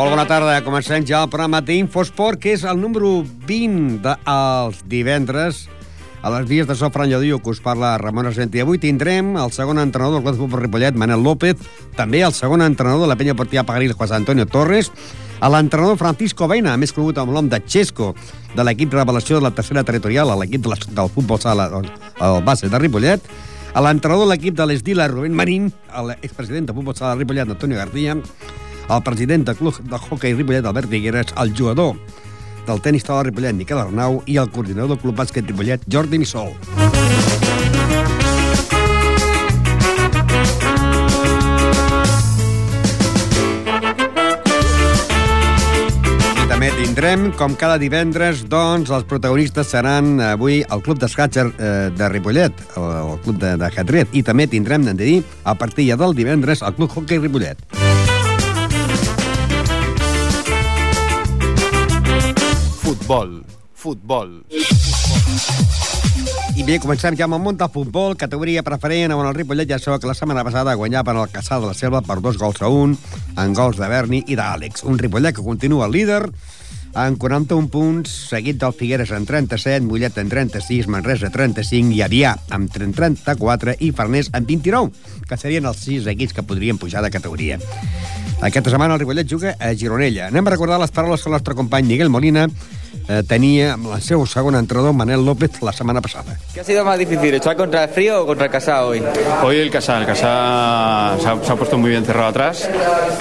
Molt bona tarda. Comencem ja el programa d'Infosport, que és el número 20 dels divendres. A les vies de so Fran Lladillo, que us parla Ramon Argenti. Avui tindrem el segon entrenador del Club de Futbol Ripollet, Manel López, també el segon entrenador de la penya partida Pagaril, José Antonio Torres, a l'entrenador Francisco Veina, més conegut amb el nom de Xesco, de l'equip revelació de la tercera territorial, a l'equip de del futbol sala, el base de Ripollet, a l'entrenador de l'equip de l'Esdila, Rubén Marín, l'expresident de futbol sala de Ripollet, Antonio García, el president del club de hockey Ripollet, Albert Figueres, el jugador del tenis de Ripollet, Miquel Arnau, i el coordinador del club bàsquet Ripollet, Jordi Missol. També tindrem, com cada divendres, doncs, els protagonistes seran avui el Club d'Escatxer eh, de Ripollet, el, el Club de, de Hadret, i també tindrem, hem de dir, a partir del divendres, el Club Hockey Ripollet. Futbol, futbol. I bé, comencem ja amb el món del futbol, categoria preferent, on el Ripollet ja que la setmana passada guanyaven el Caçà de la Selva per dos gols a un, en gols de Berni i d'Àlex. Un Ripollet que continua líder, en 41 punts, seguit del Figueres en 37, Mollet en 36, Manresa 35 i Avià amb 34 i Farners en 29, que serien els sis equips que podrien pujar de categoria. Aquesta setmana el Ripollet juga a Gironella. Anem a recordar les paraules que el nostre company Miguel Molina eh, tenia amb el seu segon entrenador, Manel López, la setmana passada. ¿Qué ha sido más difícil, echar contra el frío o contra el Casá hoy? Hoy el Casá, el Casá se ha, se ha puesto muy bien cerrado atrás.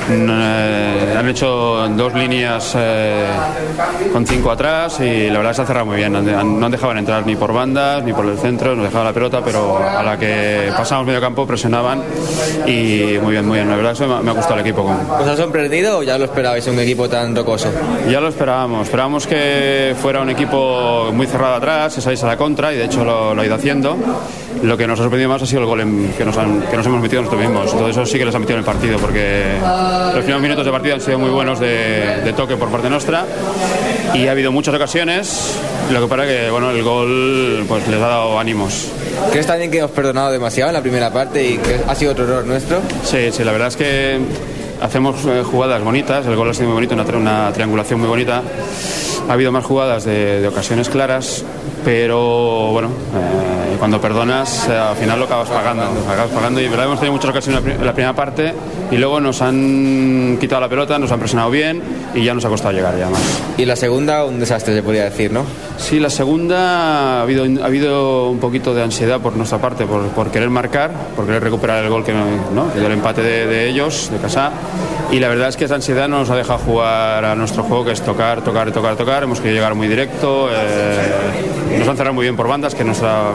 Eh, han hecho dos líneas eh, con cinco atrás y la verdad se ha cerrado muy bien. No han dejado entrar ni por bandas ni por el centro, nos dejaban la pelota, pero a la que pasamos medio campo presionaban y muy bien, muy bien. La verdad es que me ha- gustado el equipo. ¿Os ha sorprendido o ya lo esperabais un equipo tan rocoso? Ya lo esperábamos, esperábamos que fuera un equipo muy cerrado atrás, que saliese a la contra y de hecho lo, lo ha ido haciendo. Lo que nos ha sorprendido más ha sido el gol en- que, nos han- que nos hemos metido nosotros mismos. Todo eso sí que les ha metido en el partido porque los primeros minutos de partido han sido muy buenos de, de toque por parte nuestra y ha habido muchas ocasiones. Lo que pasa que bueno, el gol pues les ha dado ánimos. ¿Crees también que hemos perdonado demasiado en la primera parte y que ha sido otro error nuestro? Sí, sí, la verdad es que hacemos eh, jugadas bonitas, el gol ha sido muy bonito, una, una triangulación muy bonita. Ha habido más jugadas de, de ocasiones claras, pero bueno, eh, cuando perdonas, eh, al final lo acabas pagando. Lo acabas pagando y verdad, hemos tenido muchas ocasiones en la primera parte y luego nos han quitado la pelota, nos han presionado bien y ya nos ha costado llegar ya más. Y la segunda, un desastre, se podría decir, ¿no? Sí, la segunda ha habido, ha habido un poquito de ansiedad por nuestra parte, por, por querer marcar, por querer recuperar el gol que, ¿no? que dio el empate de, de ellos, de casa. Y la verdad es que esa ansiedad no nos ha dejado jugar a nuestro juego, que es tocar, tocar, tocar, tocar. Hemos querido llegar muy directo. eh, nos han cerrado muy bien por bandas, que nuestra,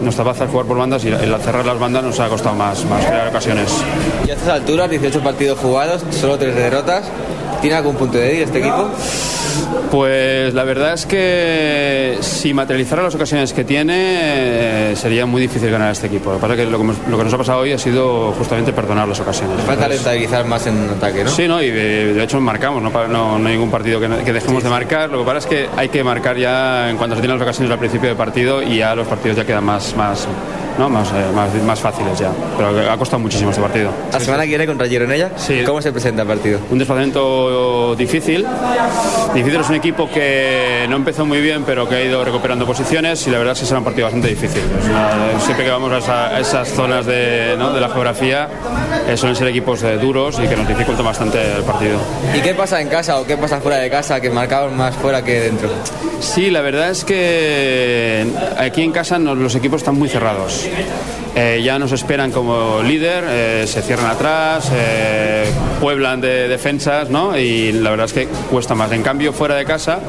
nuestra baza es jugar por bandas y el cerrar las bandas nos ha costado más, más crear ocasiones. Y a estas alturas, 18 partidos jugados, solo 3 derrotas. ¿Tiene algún punto de ir este equipo? Pues la verdad es que si materializara las ocasiones que tiene, eh, sería muy difícil ganar a este equipo. Lo que pasa es que lo que, lo que nos ha pasado hoy ha sido justamente perdonar las ocasiones. Falta rentabilizar más en ataque, ¿no? Sí, no, y de, de hecho marcamos, no, no, no hay ningún partido que, que dejemos de marcar. Lo que pasa es que hay que marcar ya en cuanto se tienen las ocasiones al principio del partido y ya los partidos ya quedan más, más, ¿no? más, eh, más, más fáciles ya. Pero ha costado muchísimo este partido. La semana que viene contra Gironella, Sí. ¿cómo se presenta el partido? Un desplazamiento difícil. Difícil es un equipo que no empezó muy bien, pero que ha ido recuperando posiciones y la verdad es que será un partido bastante difícil. Una- siempre que vamos a, esa- a esas zonas de, ¿no? de la geografía, eh, suelen ser equipos eh, duros y que nos dificultan bastante el partido. ¿Y qué pasa en casa o qué pasa fuera de casa que marcamos más fuera que dentro? Sí, la verdad es que aquí en casa los equipos están muy cerrados. Eh, ya nos esperan como líder, eh, se cierran atrás, eh, pueblan de defensas, ¿no? Y la verdad es que cuesta más. En cambio, fuera de casa,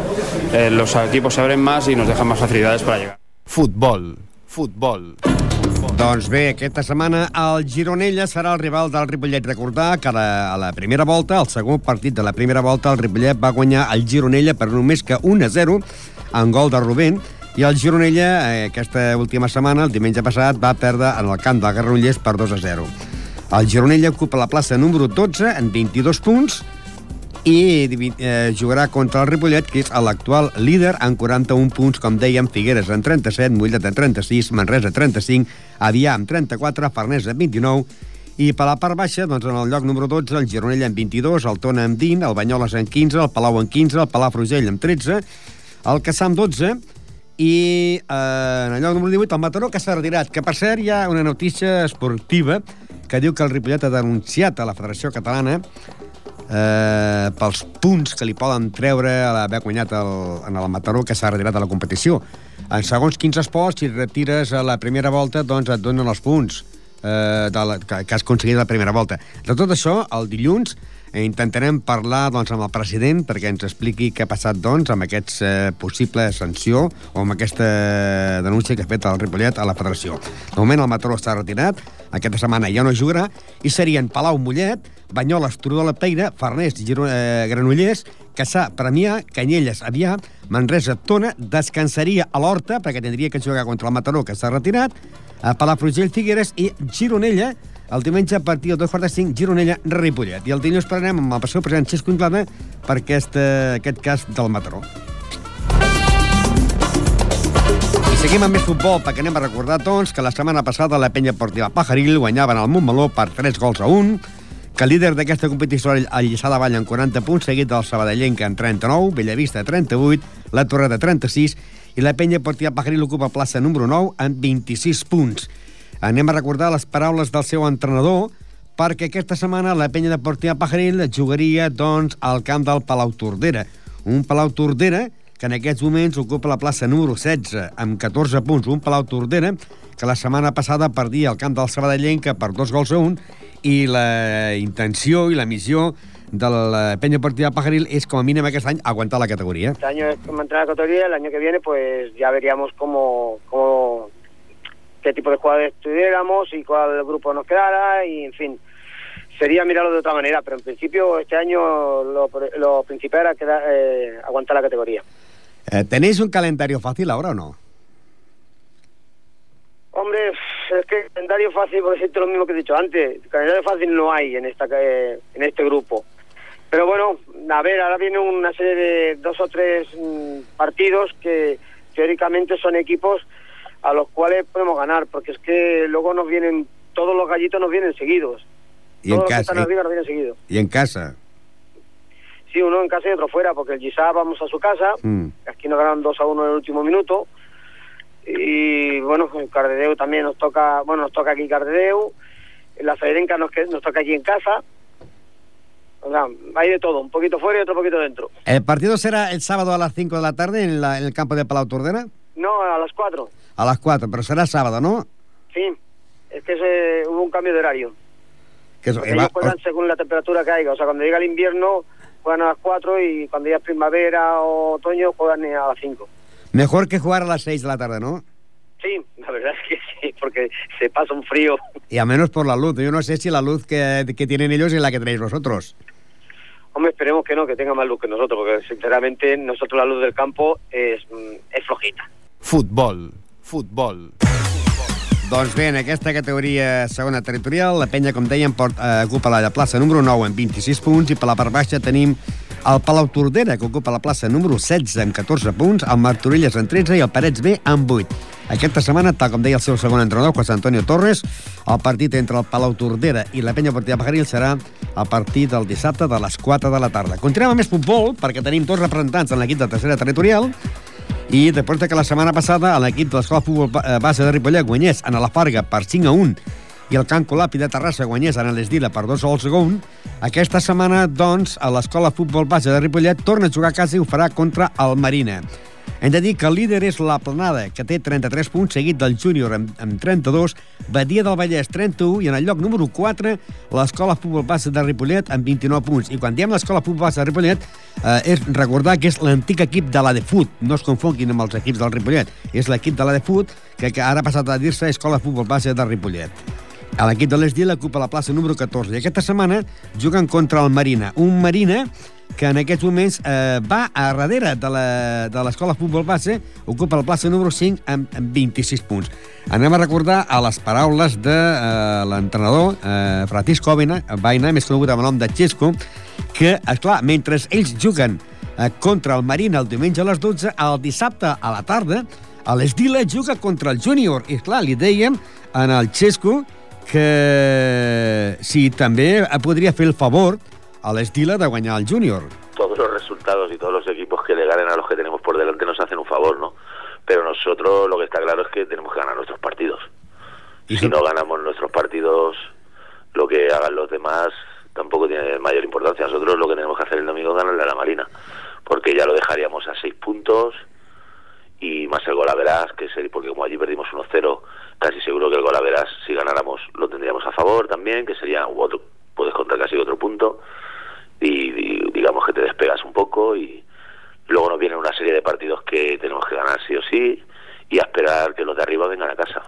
los equipos se abren más y nos dejan más facilidades para llegar. Futbol, futbol. Doncs bé, aquesta setmana el Gironella serà el rival del Ripollet. Recordar que a la, a la primera volta, el segon partit de la primera volta, el Ripollet va guanyar el Gironella per només que 1 a 0 en gol de Rubén i el Gironella, eh, aquesta última setmana, el diumenge passat, va perdre en el camp del Garrullers per 2 a 0. El Gironella ocupa la plaça número 12 en 22 punts i eh, jugarà contra el Ripollet, que és l'actual líder en 41 punts, com dèiem, Figueres en 37, Mollet en 36, Manresa en 35, Avià amb 34, Farners en 29 I per la part baixa, doncs, en el lloc número 12, el Gironella amb 22, el Tona amb 20, el Banyoles amb 15, el Palau amb 15, el Palafrugell amb 13, el Caçà amb 12, i eh, en el lloc número 18, el Mataró, que s'ha retirat. Que, per cert, hi ha una notícia esportiva que diu que el Ripollet ha denunciat a la Federació Catalana eh, pels punts que li poden treure a l'haver guanyat el, en el Mataró, que s'ha retirat de la competició. En segons quins esports, si et retires a la primera volta, doncs et donen els punts eh, de la, que, que has aconseguit la primera volta. De tot això, el dilluns, eh, intentarem parlar doncs, amb el president perquè ens expliqui què ha passat doncs, amb aquesta eh, possible sanció o amb aquesta denúncia que ha fet el Ripollet a la federació. De moment el Mataró està retirat, aquesta setmana ja no jugarà, i serien Palau Mollet, Banyoles, Turó de la Peira, Farners, Giro, eh, Granollers, Caçà, Premià, Canyelles, Avià, Manresa, Tona, descansaria a l'Horta, perquè tindria que jugar contra el Mataró, que s'ha retirat, a Palafrugell, Figueres i Gironella, el diumenge a partir del 2 quarts de 5, Gironella, Ripollet. I el dilluns parlarem amb el passió president Xisco Inglada per aquest, aquest cas del Mataró. Seguim amb més futbol, perquè anem a recordar, doncs, que la setmana passada la penya portiva Pajaril guanyaven el Montmeló per 3 gols a 1, que el líder d'aquesta competició el Lliçà de Vall en 40 punts, seguit del Sabadellenc en 39, Bellavista 38, la Torre de 36, i la penya portiva Pajaril ocupa plaça número 9 amb 26 punts. Anem a recordar les paraules del seu entrenador, perquè aquesta setmana la penya deportiva Pajaril jugaria, doncs, al camp del Palau Tordera. Un Palau Tordera que en aquests moments ocupa la plaça número 16, amb 14 punts. Un Palau Tordera que la setmana passada perdia el camp del Sabadellenca per dos gols a un, i la intenció i la missió de la penya partida Pajaril es como mínimo aquest any aguantar la categoría. Este año es mantener la categoría, el año que viene pues ya veríamos cómo, cómo qué tipo de jugadores tuviéramos y cuál grupo nos quedara y en fin sería mirarlo de otra manera, pero en principio este año lo, lo principal era quedar, eh, aguantar la categoría. Eh, ¿Tenéis un calendario fácil ahora o no? Hombre, es que calendario fácil, por decirte lo mismo que he dicho antes, calendario fácil no hay en esta eh, en este grupo. Pero bueno, a ver, ahora viene una serie de dos o tres mm, partidos que teóricamente son equipos a los cuales podemos ganar, porque es que luego nos vienen, todos los gallitos nos vienen seguidos. Y en todos los que casa. están y- arriba nos vienen seguidos. Y en casa. Sí, uno en casa y otro fuera, porque el Gisá vamos a su casa, Mm. aquí nos ganaron 2 a 1 en el último minuto, y bueno, en Cardedeu también nos toca, bueno, nos toca aquí Cardedeu, la Federenca nos, nos toca aquí en casa, o sea, hay de todo, un poquito fuera y otro poquito dentro. ¿El partido será el sábado a las 5 de la tarde en, la- en el campo de Palau Tordera? No, a las 4, A las 4, pero será sábado, ¿no? sí, es que se, hubo un cambio de horario. Que eso- eh, va- ellos juegan según la temperatura que haya. O sea, cuando llega el invierno juegan a las 4 y cuando ya es primavera o otoño juegan a las 5. mejor que jugar a las 6 de la tarde, ¿no? Sí, la verdad es que sí, porque se pasa un frío. Y a menos por la luz. Yo no sé si la luz que, que tienen ellos es la que tenéis vosotros. Hombre, esperemos que no, que tenga más luz que nosotros, porque sinceramente nosotros la luz del campo es, mm, es flojita. Futbol. Futbol. Doncs bé, en aquesta categoria segona territorial, la penya, com dèiem, port, eh, ocupa la plaça número 9 amb 26 punts i per la part baixa tenim el Palau Tordera, que ocupa la plaça número 16 amb 14 punts, el Martorelles amb 13 i el Parets B amb 8. Aquesta setmana, tal com deia el seu segon entrenador, José Antonio Torres, el partit entre el Palau Tordera i la penya partida Pajaril serà a partir del dissabte de les 4 de la tarda. Continuem amb més futbol, perquè tenim dos representants en l'equip de tercera territorial, i després de que la setmana passada l'equip de l'Escola Futbol eh, Base de Ripollet guanyés en la Farga per 5 a 1 i el Can Colapi de Terrassa guanyés en l'Esdila per 2 gols a 1, aquesta setmana, doncs, a l'Escola Futbol Base de Ripollet torna a jugar a casa i ho farà contra el Marina. Hem de dir que el líder és la Planada, que té 33 punts, seguit del Júnior amb, amb 32, Badia del Vallès 31 i en el lloc número 4 l'Escola Futbol Base de Ripollet amb 29 punts. I quan diem l'Escola Futbol Base de Ripollet eh, és recordar que és l'antic equip de la de Fut, no es confonguin amb els equips del Ripollet. És l'equip de la de Fut que, que ara ha passat a dir-se Escola Futbol Base de Ripollet. A l'equip de l'Esdil ocupa la plaça número 14 i aquesta setmana juguen contra el Marina. Un Marina que en aquests moments eh, va a darrere de la- de l'Escola Futbol Base, ocupa la plaça número 5 amb, amb 26 punts. Anem a recordar a les paraules de eh, l'entrenador eh, Francisco Vaina, Vaina, més conegut amb el nom de Xesco, que, esclar, mentre ells juguen eh, contra el Marina el diumenge a les 12, el dissabte a la tarda, a l'Esdila juga contra el Júnior. I, clar, li dèiem en el Xesco que si també podria fer el favor a l'Estila de guanyar el júnior. Todos los resultados y todos los equipos que le ganen a los que tenemos por delante nos hacen un favor, ¿no? Pero nosotros lo que está claro es que tenemos que ganar nuestros partidos. Y si no ganamos nuestros partidos, lo que hagan los demás tampoco tiene mayor importancia. Nosotros lo que tenemos que hacer el domingo es ganarle a la Marina, porque ya lo dejaríamos a seis puntos y más el gol a verás, que sería, porque como allí perdimos 1-0, casi seguro que el gol a verás, si ganáramos, lo tendríamos a favor también, que sería otro, puedes contar casi otro punto, y, y digamos que te despegas un poco, y luego nos viene una serie de partidos que tenemos que ganar sí o sí, y a esperar que los de arriba vengan a casa.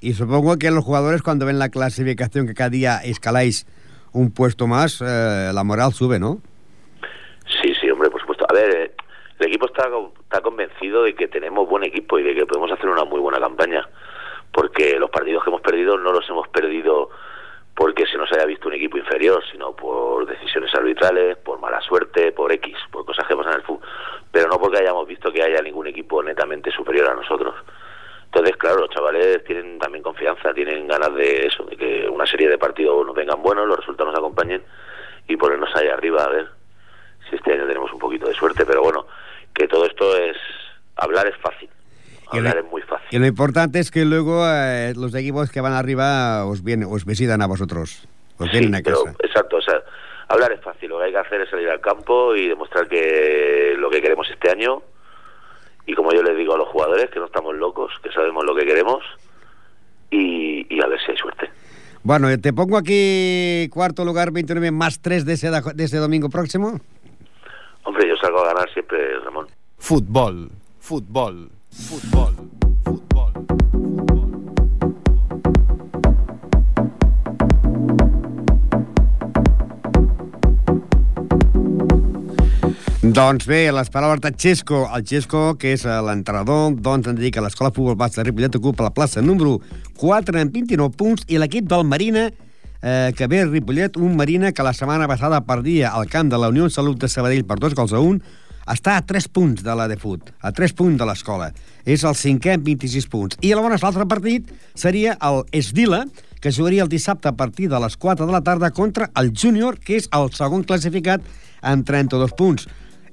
Y supongo que los jugadores cuando ven la clasificación que cada día escaláis un puesto más, eh, la moral sube, ¿no? Sí, sí, hombre, por supuesto. A ver, eh, el equipo está, está convencido de que tenemos buen equipo y de que podemos hacer una muy buena campaña. Porque los partidos que hemos perdido no los hemos perdido porque se nos haya visto un equipo inferior, sino por decisiones arbitrales, por mala suerte, por X, por cosas que pasan en el fútbol. Pero no porque hayamos visto que haya ningún equipo netamente superior a nosotros. Entonces, claro, los chavales tienen también confianza, tienen ganas de eso, de que una serie de partidos nos vengan buenos, los resultados nos acompañen y ponernos ahí arriba a ver si este año tenemos un poquito de suerte. Pero bueno, que todo esto es. Hablar es fácil. Y Hablar lo- es muy fácil. Y lo importante es que luego eh, los equipos que van arriba os vienen, os visitan a vosotros. Os vienen Sí, a pero, casa. exacto, o sea, hablar es fácil. Lo que hay que hacer es salir al campo y demostrar que lo que queremos este año. Y como yo les digo a los jugadores, que no estamos locos, que sabemos lo que queremos y, y a ver si hay suerte. Bueno, te pongo aquí cuarto lugar, 29 más 3 de ese, da- de ese domingo próximo. Hombre, yo salgo a ganar siempre, Ramón. Futbol, futbol, futbol, futbol. Doncs bé, les paraules de Xesco. El Xesco, que és eh, l'entrenador, doncs ens diu que l'Escola Futbol Base de Ripollet ocupa la plaça número 4 amb 29 punts i l'equip del Marina, eh, que ve a Ripollet, un Marina que la setmana passada perdia al camp de la Unió Salut de Sabadell per dos gols a un, està a 3 punts de la de fut, a 3 punts de l'escola. És el cinquè amb 26 punts. I llavors l'altre partit seria el Esdila, que jugaria el dissabte a partir de les 4 de la tarda contra el Júnior, que és el segon classificat amb 32 punts.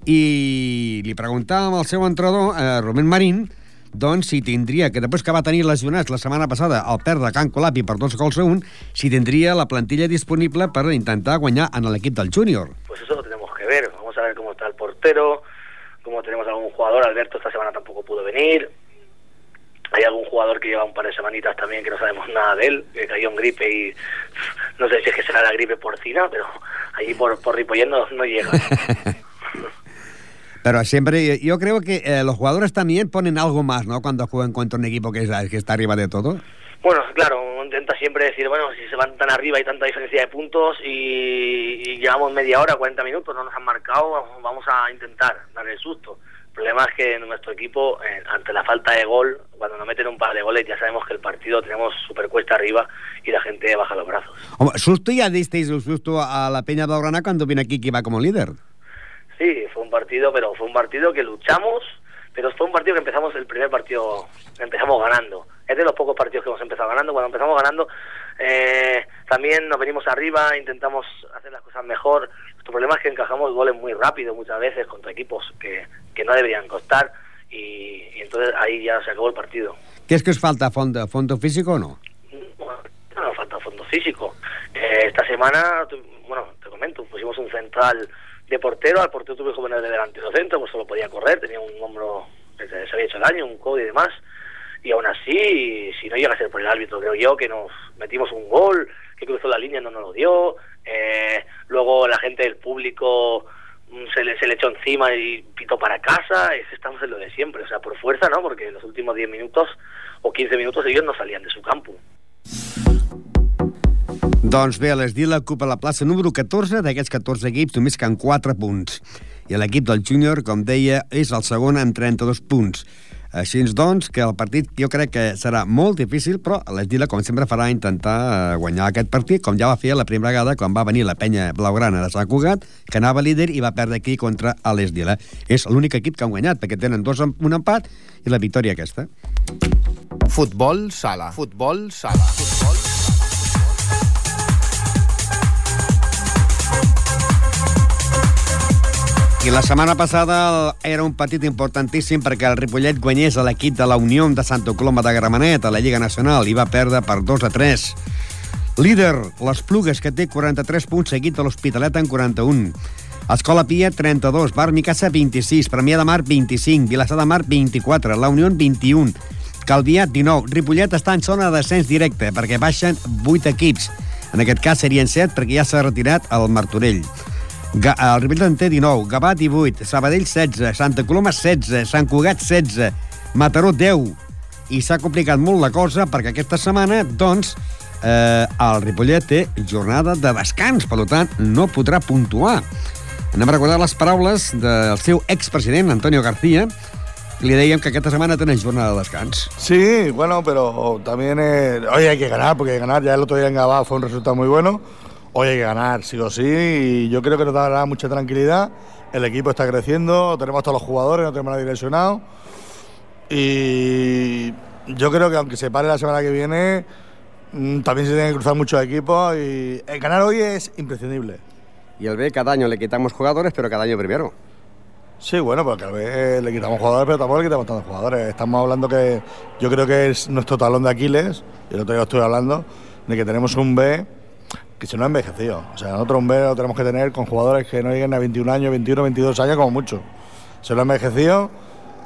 I li preguntàvem al seu entrenador, eh, Rubén Marín, doncs si tindria, que després que va tenir lesionats la setmana passada al perdre Can Colapi per dos gols a un, si tindria la plantilla disponible per intentar guanyar en l'equip del júnior. Pues eso lo tenemos que ver. Ver cómo está el portero, cómo tenemos algún jugador. Alberto esta semana tampoco pudo venir. Hay algún jugador que lleva un par de semanitas también que no sabemos nada de él, que cayó en gripe y no sé si es que será la gripe porcina, pero allí por, por Ripollet no, no llega. Pero siempre, yo creo que eh, los jugadores también ponen algo más, ¿no? Cuando juegan contra un equipo que, es- que está arriba de todo. Bueno, claro, uno intenta siempre decir, bueno, si se van tan arriba y tanta diferencia de puntos y, y llevamos media hora, 40 minutos, no nos han marcado, vamos- a intentar darle el susto. El problema es que nuestro equipo, eh, ante la falta de gol, cuando nos meten un par de goles, ya sabemos que el partido tenemos super cuesta arriba y la gente baja los brazos. Hombre, susto ya disteis el susto a la Peña Blaugrana cuando viene aquí que iba como líder. Sí, fue un partido, pero fue un partido que luchamos, pero fue un partido que empezamos el primer partido, empezamos ganando. Es de los pocos partidos que hemos empezado ganando. Cuando empezamos ganando, eh, también nos venimos arriba, intentamos hacer las cosas mejor. Nuestro problema es que encajamos goles muy rápido muchas veces contra equipos que, que no deberían costar y, y entonces ahí ya se acabó el partido. ¿Qué es que os falta? ¿Fondo, fondo físico o no? No nos falta fondo físico. Eh, esta semana, tu- bueno, te comento, pusimos un central de portero, al portero tuve que poner de delantero centro, pues solo podía correr, tenía un hombro que se se había hecho daño, un codo y demás. Y aún así, si no llega a ser por el árbitro, creo yo que nos metimos un gol, que cruzó la línea, no nos lo dio. Eh, luego la gente del público mm, se le, se le echó encima y pitó para casa. Es, estamos en lo de siempre, o sea, por fuerza, ¿no? Porque en los últimos 10 minutos o 15 minutos ellos no salían de su campo. Doncs bé, l'Esdila ocupa la plaça número 14 d'aquests 14 equips, només que en 4 punts. I l'equip del júnior, com deia, és el segon amb 32 punts. Així doncs, que el partit jo crec que serà molt difícil, però l'Esdila, com sempre, farà intentar eh, guanyar aquest partit, com ja va fer la primera vegada quan va venir la penya blaugrana de Sant Cugat, que anava líder i va perdre aquí contra l'Esdila. És l'únic equip que han guanyat, perquè tenen dos, un empat i la victòria aquesta. Futbol sala. Futbol sala. Futbol sala. I la setmana passada era un partit importantíssim perquè el Ripollet guanyés a l'equip de la Unió de Santa Coloma de Gramenet a la Lliga Nacional i va perdre per 2 a 3. Líder, les Plugues, que té 43 punts, seguit de l'Hospitalet en 41. Escola Pia, 32. Bar Micasa, 26. Premià de Mar, 25. Vilassar de Mar, 24. La Unió, 21. Calvià, 19. Ripollet està en zona de descens directe perquè baixen 8 equips. En aquest cas serien 7 perquè ja s'ha retirat el Martorell. Ga el Ripollet en té 19, Gavà 18, Sabadell 16, Santa Coloma 16, Sant Cugat 16, Mataró 10. I s'ha complicat molt la cosa perquè aquesta setmana, doncs, eh, el Ripollet té jornada de descans, per tant, no podrà puntuar. Anem a recordar les paraules del seu expresident, Antonio García, li dèiem que aquesta setmana tenen jornada de descans. Sí, bueno, pero también eh, hoy hay que ganar, porque hay que ganar. Ya el otro día en Gabá fue un resultado muy bueno. Hoy hay que ganar, sí o sí, y yo creo que nos dará mucha tranquilidad. El equipo está creciendo, tenemos todos los jugadores, no tenemos nada direccionado. Y yo creo que aunque se pare la semana que viene, mm, también se tienen que cruzar muchos equipos y el ganar hoy es imprescindible. Y el B, cada año le quitamos jugadores, pero cada año primero. Sí, bueno, porque a veces le quitamos jugadores, pero tampoco le quitamos tantos jugadores. Estamos hablando que yo creo que es nuestro talón de Aquiles, y el otro día estuve hablando, de que tenemos un B que se nos ha envejecido. O sea, nosotros un B lo tenemos que tener con jugadores que no lleguen a 21 años, 21, 22 años como mucho. Se lo ha envejecido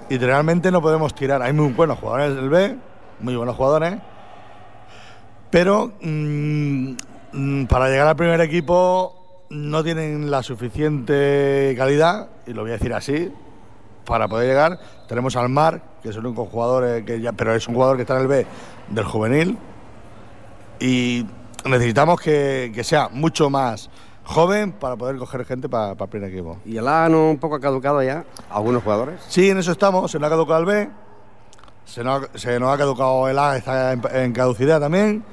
y realmente no podemos tirar. Hay muy buenos jugadores del B, muy buenos jugadores, pero mm, para llegar al primer equipo no tienen la suficiente calidad, y lo voy a decir así, para poder llegar. Tenemos al Mar, que es el único jugador eh, que ya, pero es un jugador que está en el B del juvenil, y necesitamos que, que sea mucho más joven para poder coger gente para, para el primer equipo. ¿Y el A no un poco ha caducado ya? ¿Algunos jugadores? Sí, en eso estamos. Se nos ha caducado el B, se nos ha, se nos ha caducado el A, está en, en caducidad también.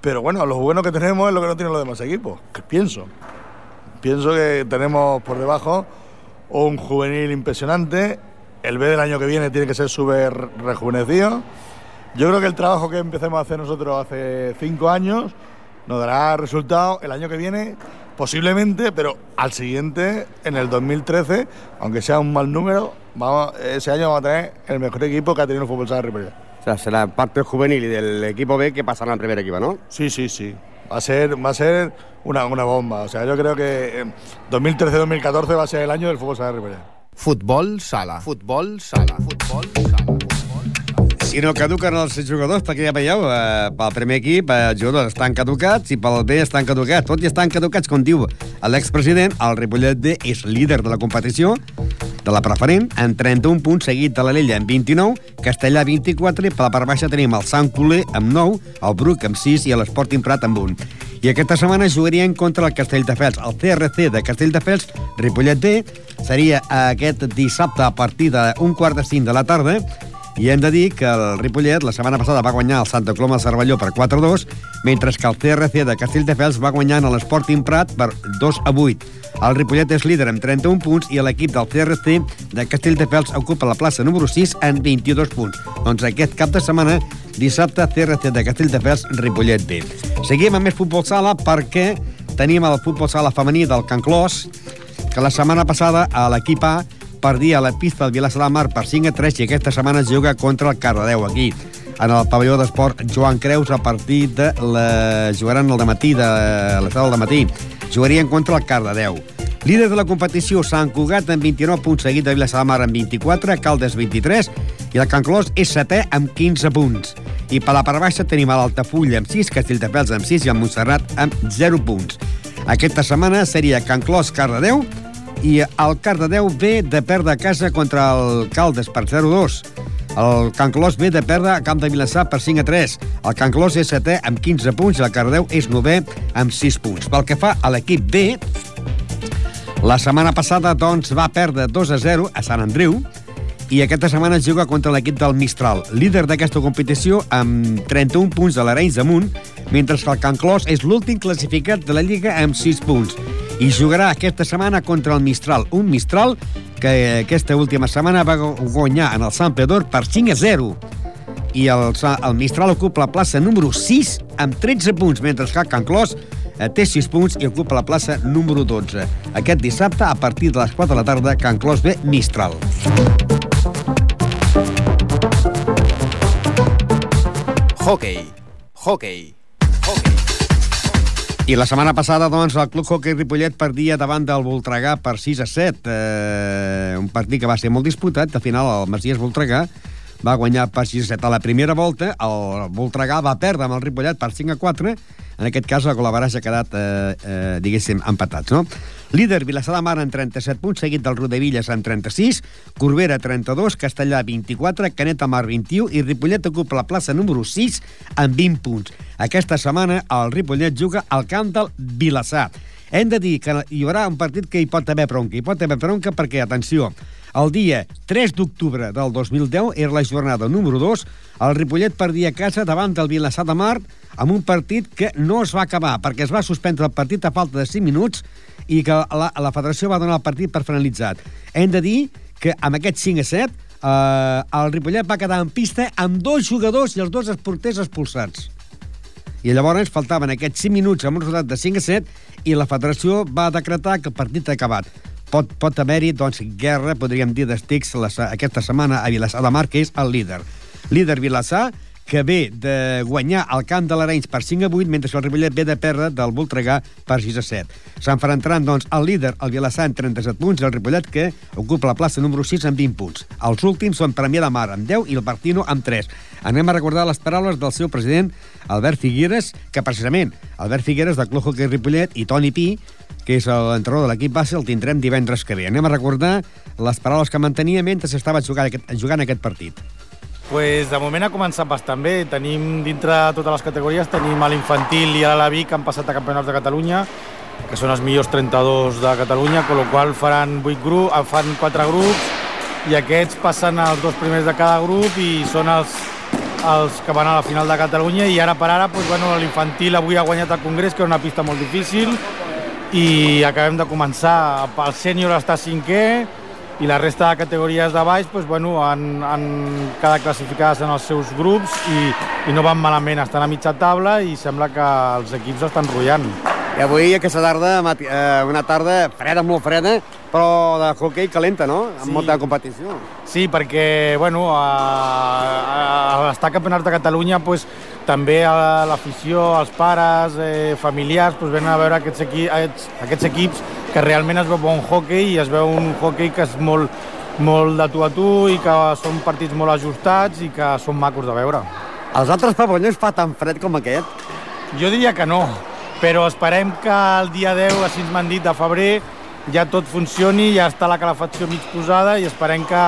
Pero bueno, lo bueno que tenemos es lo que no tienen los demás equipos, que pienso. Pienso que tenemos por debajo un juvenil impresionante. El B del año que viene tiene que ser súper rejuvenecido. Yo creo que el trabajo que empecemos a hacer nosotros hace cinco años nos dará resultado el año que viene, posiblemente, pero al siguiente, en el 2013, aunque sea un mal número, vamos, ese año vamos a tener el mejor equipo que ha tenido el fútbol sala de Ripollet. O sea, será parte juvenil y del equipo B que pasará al primer equipo, ¿no? Sí, sí, sí. Va a ser, va a ser una, una bomba. O sea, yo creo que eh, 2013-2014 va a ser el año del fútbol sala de Ripollet. Futbol sala. Futbol sala. Futbol sala. Si no caduquen els jugadors, perquè ja veieu, eh, pel primer equip eh, els jugadors estan caducats i pel B estan caducats. Tot i estan caducats, com diu l'expresident, el Ripollet B és líder de la competició, de la preferent, en 31 punts, seguit de l'Alella amb 29, Castellà 24, i per la part baixa tenim el Sant Coler amb 9, el Bruc amb 6 i l'Esporting Prat amb 1. I aquesta setmana jugarien contra el Castelldefels. El CRC de Castelldefels, Ripollet B, seria aquest dissabte a partir d'un quart de cinc de la tarda, i hem de dir que el Ripollet la setmana passada va guanyar el Santa Coloma de Cervelló per 4-2, mentre que el CRC de Castelldefels va guanyar en l'Sporting Prat per 2 a 8. El Ripollet és líder amb 31 punts i l'equip del CRC de Castelldefels ocupa la plaça número 6 en 22 punts. Doncs aquest cap de setmana, dissabte, CRC de Castelldefels, Ripollet B. Seguim amb més futbol sala perquè tenim el futbol sala femení del Can Clos, que la setmana passada a l'equip A perdia a la pista del Vilassar de Mar per 5 a 3 i aquesta setmana es juga contra el Cardedeu aquí en el pavelló d'esport Joan Creus a partir de la... jugaran el matí de les 10 del matí jugarien contra el Cardedeu Líder de la competició, Sant Cugat amb 29 punts, seguit de Vilassar de Mar amb 24, Caldes 23, i el Can Clos és setè amb 15 punts. I per la part baixa tenim a l'Altafulla amb 6, Castelldefels amb 6 i el Montserrat amb 0 punts. Aquesta setmana seria Can Clos Cardedeu i el Cardedeu ve de perdre a casa contra el Caldes per 0-2. El Can Clos ve de perdre a Camp de Vilassar per 5 a 3. El Can Clos és setè amb 15 punts i el Cardedeu és novè amb 6 punts. Pel que fa a l'equip B, la setmana passada doncs, va perdre 2 a 0 a Sant Andreu i aquesta setmana es juga contra l'equip del Mistral, líder d'aquesta competició amb 31 punts de l'Arenys amunt, mentre que el Can Clos és l'últim classificat de la Lliga amb 6 punts. I jugarà aquesta setmana contra el Mistral, un Mistral que aquesta última setmana va guanyar en el Sant Pedor per 5 a 0 i el, el Mistral ocupa la plaça número 6 amb 13 punts, mentre que Can Clos eh, té 6 punts i ocupa la plaça número 12. Aquest dissabte, a partir de les 4 de la tarda, Can Clos B, Mistral. Hockey. Hockey. I la setmana passada, doncs, el Club Hockey Ripollet perdia davant del Voltregà per 6 a 7. Eh, un partit que va ser molt disputat. Al final, el Masies Voltregà va guanyar per 6 a 7 a la primera volta. El Voltregà va perdre amb el Ripollet per 5 a 4. En aquest cas, el Golabaràs ha quedat, eh, eh, diguéssim, empatats, no? Líder, Vilassar de Mar en 37 punts, seguit del Rodevilles en 36, Corbera 32, Castellà 24, Canet Mar 21 i Ripollet ocupa la plaça número 6 amb 20 punts. Aquesta setmana el Ripollet juga al camp del Vilassar. Hem de dir que hi haurà un partit que hi pot haver bronca. Hi pot haver bronca perquè, atenció, el dia 3 d'octubre del 2010 era la jornada número 2, el Ripollet perdia a casa davant del Vilassar de Mar amb un partit que no es va acabar perquè es va suspendre el partit a falta de 5 minuts i que la, la federació va donar el partit per finalitzat. Hem de dir que amb aquest 5 a 7 eh, el Ripollet va quedar en pista amb dos jugadors i els dos porters expulsats. I llavors faltaven aquests 5 minuts amb un resultat de 5 a 7 i la federació va decretar que el partit ha acabat. Pot, pot haver-hi, doncs, guerra, podríem dir, d'estics aquesta setmana a Vilassar de Mar, que és el líder. Líder Vilassar, que ve de guanyar el camp de l'Arenys per 5 a 8, mentre que el Ripollet ve de perdre del Voltregà per 6 a 7. S'enfrontaran, doncs, el líder, el Vilassar, amb 37 punts, i el Ripollet, que ocupa la plaça número 6 amb 20 punts. Els últims són Premià de Mar amb 10 i el Partino amb 3. Anem a recordar les paraules del seu president, Albert Figueres, que precisament Albert Figueres, del Club Hockey Ripollet, i Toni Pi, que és l'entrenador de l'equip base, el tindrem divendres que ve. Anem a recordar les paraules que mantenia mentre s'estava jugant, aquest, jugant aquest partit. Pues de moment ha començat bastant bé. Tenim dintre de totes les categories, tenim a l'infantil i a la Vic que han passat a campionats de Catalunya, que són els millors 32 de Catalunya, amb la qual faran 8 grups, fan 4 grups i aquests passen als dos primers de cada grup i són els, els que van a la final de Catalunya i ara per ara pues, bueno, l'infantil avui ha guanyat el Congrés, que és una pista molt difícil i acabem de començar. El sènior està cinquè, i la resta de categories de baix doncs, bueno, han, han quedat classificades en els seus grups i, i no van malament, estan a mitja taula i sembla que els equips estan rotllant. I avui aquesta tarda, eh, una tarda freda, molt freda, però de hockey calenta, no? Amb sí. molta competició. Sí, perquè, bueno, a, a, a estar a campionats de Catalunya, pues, també a l'afició, els pares, eh, familiars, pues, venen a veure aquests, equi aquests, aquests equips que realment es veu bon hockey i es veu un hockey que és molt, molt de tu a tu i que són partits molt ajustats i que són macos de veure. Els altres pavellons fa tan fred com aquest? Jo diria que no, però esperem que el dia 10, així m'han dit, de febrer, ja tot funcioni, ja està la calefacció mig posada i esperem que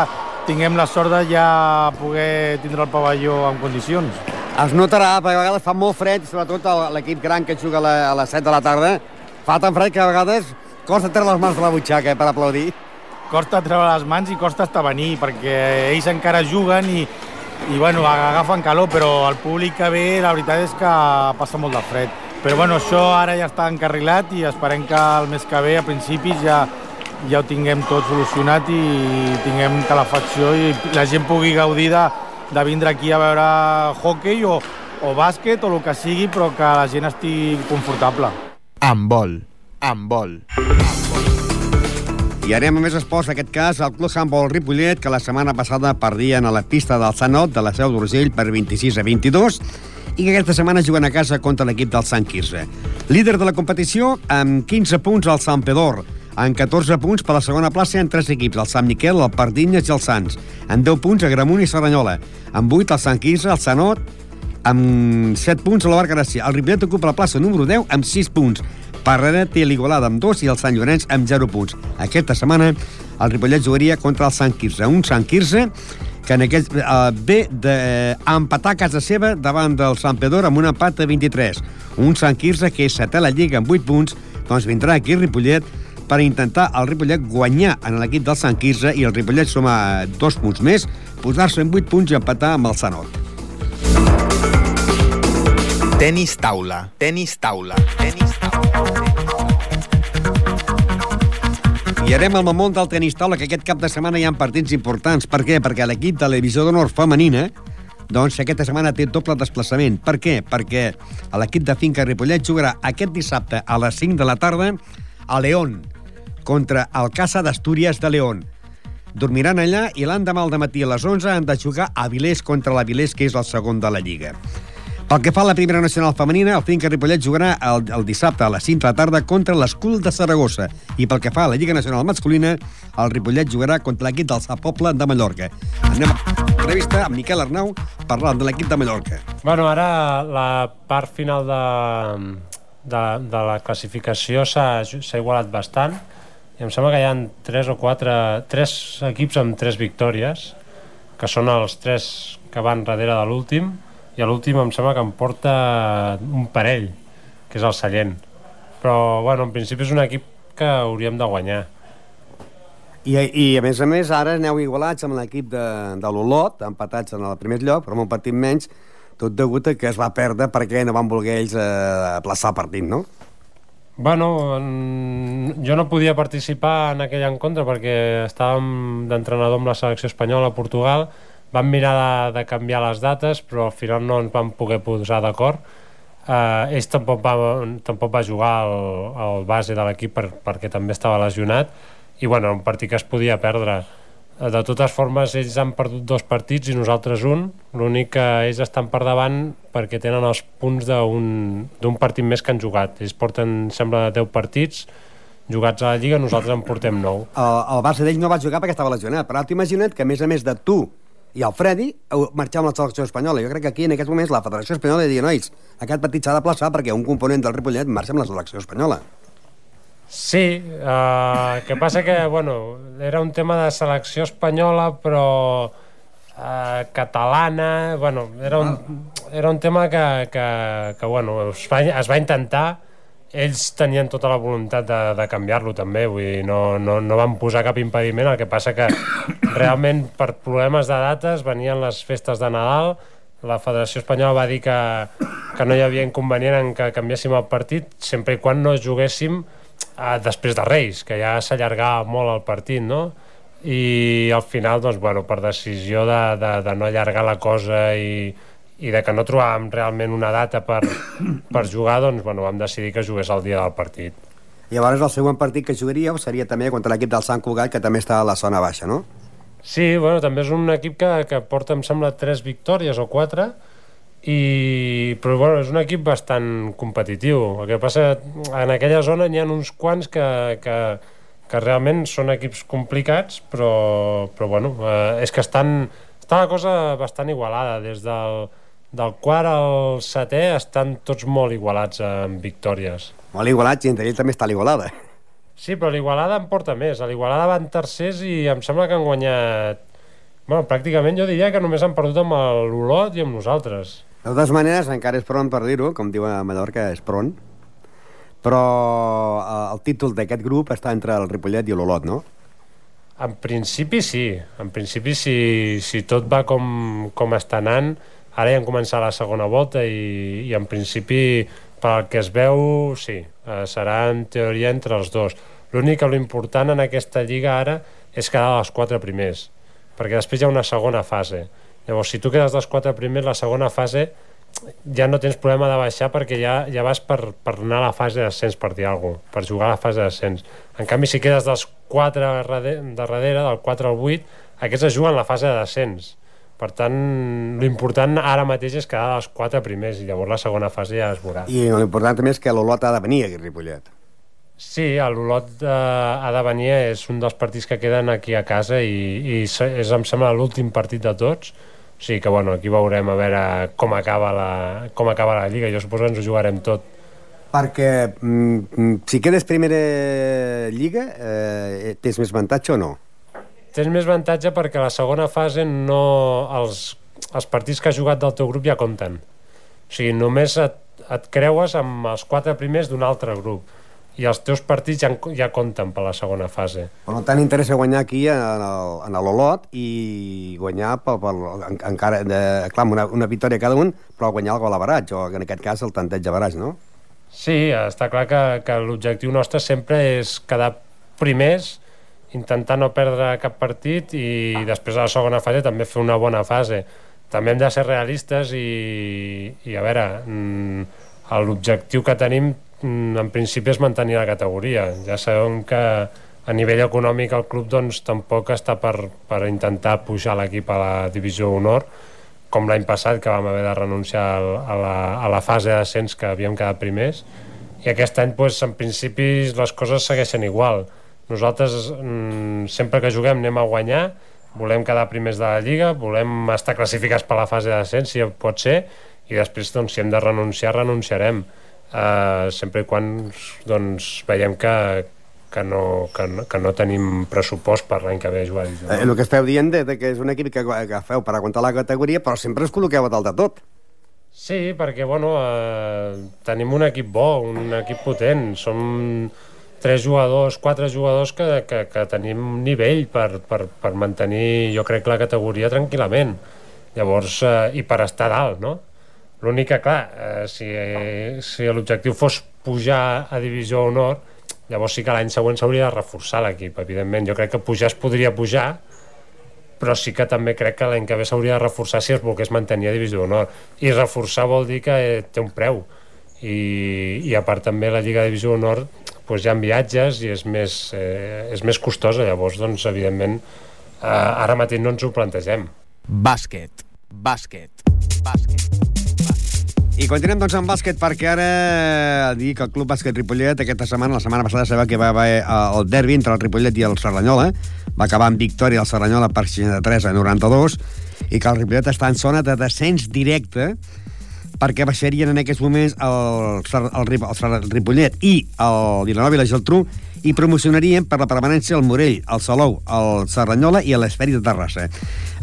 tinguem la sort de ja poder tindre el pavelló en condicions. Es notarà, perquè a vegades fa molt fred, sobretot l'equip gran que juga a les 7 de la tarda, fa tan fred que a vegades costa treure les mans de la butxaca eh, per aplaudir. Costa treure les mans i costa estar venir, perquè ells encara juguen i, i bueno, agafen calor, però el públic que ve, la veritat és que passa molt de fred. Però bueno, això ara ja està encarrilat i esperem que el mes que ve, a principis, ja, ja ho tinguem tot solucionat i tinguem calefacció i la gent pugui gaudir de, de vindre aquí a veure hockey o, o bàsquet o el que sigui, però que la gent estigui confortable. Amb vol amb vol. I anem a més esports, en aquest cas, el Club Handball Ripollet, que la setmana passada perdien a la pista del Sanot de la Seu d'Urgell per 26 a 22 i que aquesta setmana juguen a casa contra l'equip del Sant Quirze. Líder de la competició, amb 15 punts al Sant Pedor, amb 14 punts per la segona plaça en tres equips, el Sant Miquel, el Pardinyes i el Sants, amb 10 punts a Gramunt i Serranyola, amb 8 el Sant Quirze, el Sanot, amb 7 punts a la Barca Gràcia. El Ripollet ocupa la plaça número 10 amb 6 punts. Parrera té l'Igualada amb 2 i el Sant Llorenç amb 0 punts. Aquesta setmana el Ripollet jugaria contra el Sant Quirze. Un Sant Quirze que en aquest, eh, ve d'empatar a casa seva davant del Sant Pedor amb un empat de 23. Un Sant Quirze que és setè la Lliga amb 8 punts, doncs vindrà aquí Ripollet per intentar el Ripollet guanyar en l'equip del Sant Quirze i el Ripollet sumar dos punts més, posar-se en 8 punts i empatar amb el Sanot. Tenis taula, tenis taula, tenis taula. I anem al món del tenis taula, que aquest cap de setmana hi ha partits importants. Per què? Perquè l'equip de la divisió d'honor femenina doncs aquesta setmana té doble desplaçament. Per què? Perquè l'equip de Finca Ripollet jugarà aquest dissabte a les 5 de la tarda a León contra el Casa d'Astúries de León. Dormiran allà i l'endemà al matí a les 11 han de jugar a Vilés contra la Vilés, que és el segon de la Lliga. Pel que fa a la primera nacional femenina, el Finca Ripollet jugarà el, el dissabte a les 5 de la tarda contra l'Escul de Saragossa. I pel que fa a la Lliga Nacional Masculina, el Ripollet jugarà contra l'equip del Sa Poble de Mallorca. Anem a entrevista amb Miquel Arnau parlant de l'equip de Mallorca. Bueno, ara la part final de, de, de la classificació s'ha igualat bastant i em sembla que hi ha tres o quatre tres equips amb tres victòries que són els tres que van darrere de l'últim i a l'últim em sembla que em porta un parell, que és el Sallent. Però, bueno, en principi és un equip que hauríem de guanyar. I, I, a més a més, ara aneu igualats amb l'equip de, de l'Olot, empatats en el primer lloc, però amb un partit menys, tot degut a que es va perdre perquè no van voler ells eh, aplaçar el partit, no? Bueno, en- jo no podia participar en aquell encontre perquè estàvem d'entrenador amb la selecció espanyola a Portugal vam mirar de, de canviar les dates però al final no ens vam poder posar d'acord. Uh, ells tampoc va, tampoc va jugar el, el base de l'equip per, perquè també estava lesionat. I bueno, un partit que es podia perdre. Eh, de totes formes ells han perdut dos partits i nosaltres un. L'únic que ells estan per davant perquè tenen els punts d'un partit més que han jugat. Ells porten, sembla, 10 partits. Jugats a la Lliga, nosaltres en portem 9 El, el base d'ells no va jugar perquè estava lesionat, però t'ho imagina't que, a més a més de tu i el Freddy, heu marxat amb la selecció espanyola. Jo crec que aquí, en aquests moments, la Federació Espanyola diria, nois, aquest partit s'ha de plaçar perquè un component del Ripollet marxa amb la selecció espanyola. Sí, uh, que passa que, bueno, era un tema de selecció espanyola, però uh, catalana, bueno, era un, era un tema que, que, que bueno, es va, es va intentar, ells tenien tota la voluntat de, de canviar-lo també, vull dir, no, no, no van posar cap impediment, el que passa que realment per problemes de dates venien les festes de Nadal, la Federació Espanyola va dir que, que no hi havia inconvenient en que canviéssim el partit sempre i quan no juguéssim eh, després de Reis, que ja s'allargava molt el partit, no? I al final, doncs, bueno, per decisió de, de, de no allargar la cosa i, i de que no trobàvem realment una data per, per jugar, doncs, bueno, vam decidir que jugués el dia del partit. Llavors, el següent partit que jugaríeu seria també contra l'equip del Sant Cugat, que també està a la zona baixa, no? Sí, bueno, també és un equip que, que porta, em sembla, tres victòries o quatre, i, però bueno, és un equip bastant competitiu. El que passa, en aquella zona n'hi ha uns quants que, que, que realment són equips complicats, però, però bueno, eh, és que estan, està la cosa bastant igualada. Des del, del quart al setè estan tots molt igualats en victòries. Molt igualats i entre ells també està l'Igualada. Sí, però l'Igualada en porta més. A l'Igualada van tercers i em sembla que han guanyat... Bueno, pràcticament jo diria que només han perdut amb l'Olot i amb nosaltres. De totes maneres, encara és pront per dir-ho, com diu a Mallorca, és pront. Però eh, el títol d'aquest grup està entre el Ripollet i l'Olot, no? En principi sí, en principi si, si tot va com, com està anant, ara ja hem començat la segona volta i, i en principi pel que es veu, sí, eh, serà en teoria entre els dos. L'únic que l'important en aquesta lliga ara és quedar als quatre primers, perquè després hi ha una segona fase. Llavors, si tu quedes dels quatre primers, la segona fase ja no tens problema de baixar perquè ja, ja vas per, per anar a la fase d'ascens per dir alguna cosa, per jugar a la fase d'ascens. En canvi, si quedes dels 4 de darrere, del 4 al 8, aquests es juguen la fase de descens. Per tant, l'important ara mateix és quedar dels 4 primers i llavors la segona fase ja es veurà. I l'important també és que l'Olot ha de venir aquí a Ripollet. Sí, l'Olot eh, ha de venir, és un dels partits que queden aquí a casa i, i és, em sembla, l'últim partit de tots. O sigui que, bueno, aquí veurem a veure com acaba la, com acaba la Lliga. Jo suposo que ens ho jugarem tot. Perquè mm, si quedes primera lliga, eh, tens més avantatge o no? Tens més avantatge perquè la segona fase no els, els partits que has jugat del teu grup ja compten. O sigui, només et, et creues amb els quatre primers d'un altre grup i els teus partits ja, ja compten per la segona fase. Per tant, interessa guanyar aquí en l'Olot i guanyar per, per, en, encara, de, clar, amb una, una victòria cada un, però guanyar el gol a baratge, o en aquest cas el tanteig a baratge, no? Sí, està clar que, que l'objectiu nostre sempre és quedar primers, intentar no perdre cap partit i després a la segona fase també fer una bona fase. també hem de ser realistes i, i a veure, mm, l'objectiu que tenim mm, en principi és mantenir la categoria. Ja sabem que a nivell econòmic el club doncs, tampoc està per, per intentar pujar l'equip a la divisió honor, com l'any passat que vam haver de renunciar a la, a la fase d'ascens que havíem quedat primers i aquest any doncs, en principi les coses segueixen igual nosaltres mm, sempre que juguem anem a guanyar volem quedar primers de la Lliga, volem estar classificats per la fase d'ascens, si pot ser, i després, doncs, si hem de renunciar, renunciarem. Uh, sempre i quan doncs, veiem que, que, no, que, no, que no tenim pressupost per l'any que ve a jugar. Eh, el que esteu dient de, de que és un equip que, que feu per aguantar la categoria, però sempre us col·loqueu a dalt de tot. Sí, perquè, bueno, eh, tenim un equip bo, un equip potent, som tres jugadors, quatre jugadors que, que, que tenim nivell per, per, per mantenir, jo crec, la categoria tranquil·lament. Llavors, eh, i per estar dalt, no? L'únic que, clar, eh, si, si l'objectiu fos pujar a Divisió Honor, llavors sí que l'any següent s'hauria de reforçar l'equip, evidentment. Jo crec que pujar es podria pujar, però sí que també crec que l'any que ve s'hauria de reforçar si es volgués mantenir a Divisió Honor. I reforçar vol dir que eh, té un preu. I, i a part també la Lliga de Divisió Honor doncs hi ha viatges i és més, eh, és més costosa, llavors, doncs, evidentment, eh, ara mateix no ens ho plantegem. Bàsquet, bàsquet, bàsquet. I continuem doncs amb bàsquet perquè ara dir que el Club Bàsquet Ripollet aquesta setmana, la setmana passada sabeu que va haver eh, el derbi entre el Ripollet i el Serranyola va acabar amb victòria del Serranyola per 63 a 92 i que el Ripollet està en zona de descens directe perquè baixarien en aquests moments el, el, el, el, Ripollet i el Vilanova i la Geltrú i promocionarien per la permanència el Morell, el Salou, el Serranyola i l'Esferi de Terrassa.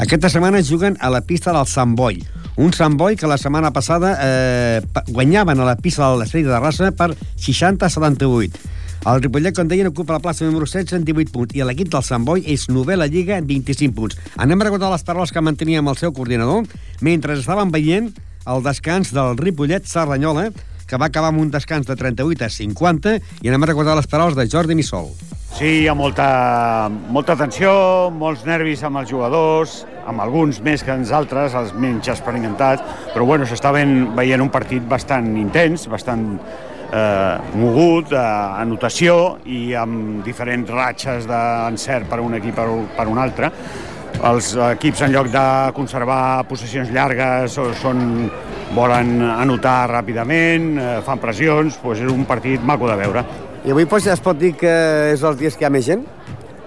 Aquesta setmana juguen a la pista del Sant Boi, un Sant Boi que la setmana passada eh, guanyaven a la pista de l'Esferi de Terrassa per 60 a 78. El Ripollet, com deien, ocupa la plaça número 16 en 18 punts i l'equip del Sant Boi és novè la Lliga en 25 punts. Anem a recordar les paraules que mantenia amb el seu coordinador mentre estaven veient el descans del Ripollet Serranyola, que va acabar amb un descans de 38 a 50, i anem a recordar les paraules de Jordi Missol. Sí, hi ha molta, molta tensió, molts nervis amb els jugadors, amb alguns més que els altres, els menys experimentats, però bueno, s'està veient un partit bastant intens, bastant eh, mogut, eh, anotació i amb diferents ratxes d'encert per un equip per, per un altre els equips en lloc de conservar possessions llargues són, volen anotar ràpidament, eh, fan pressions, doncs és un partit maco de veure. I avui doncs, es pot dir que és els dies que hi ha més gent?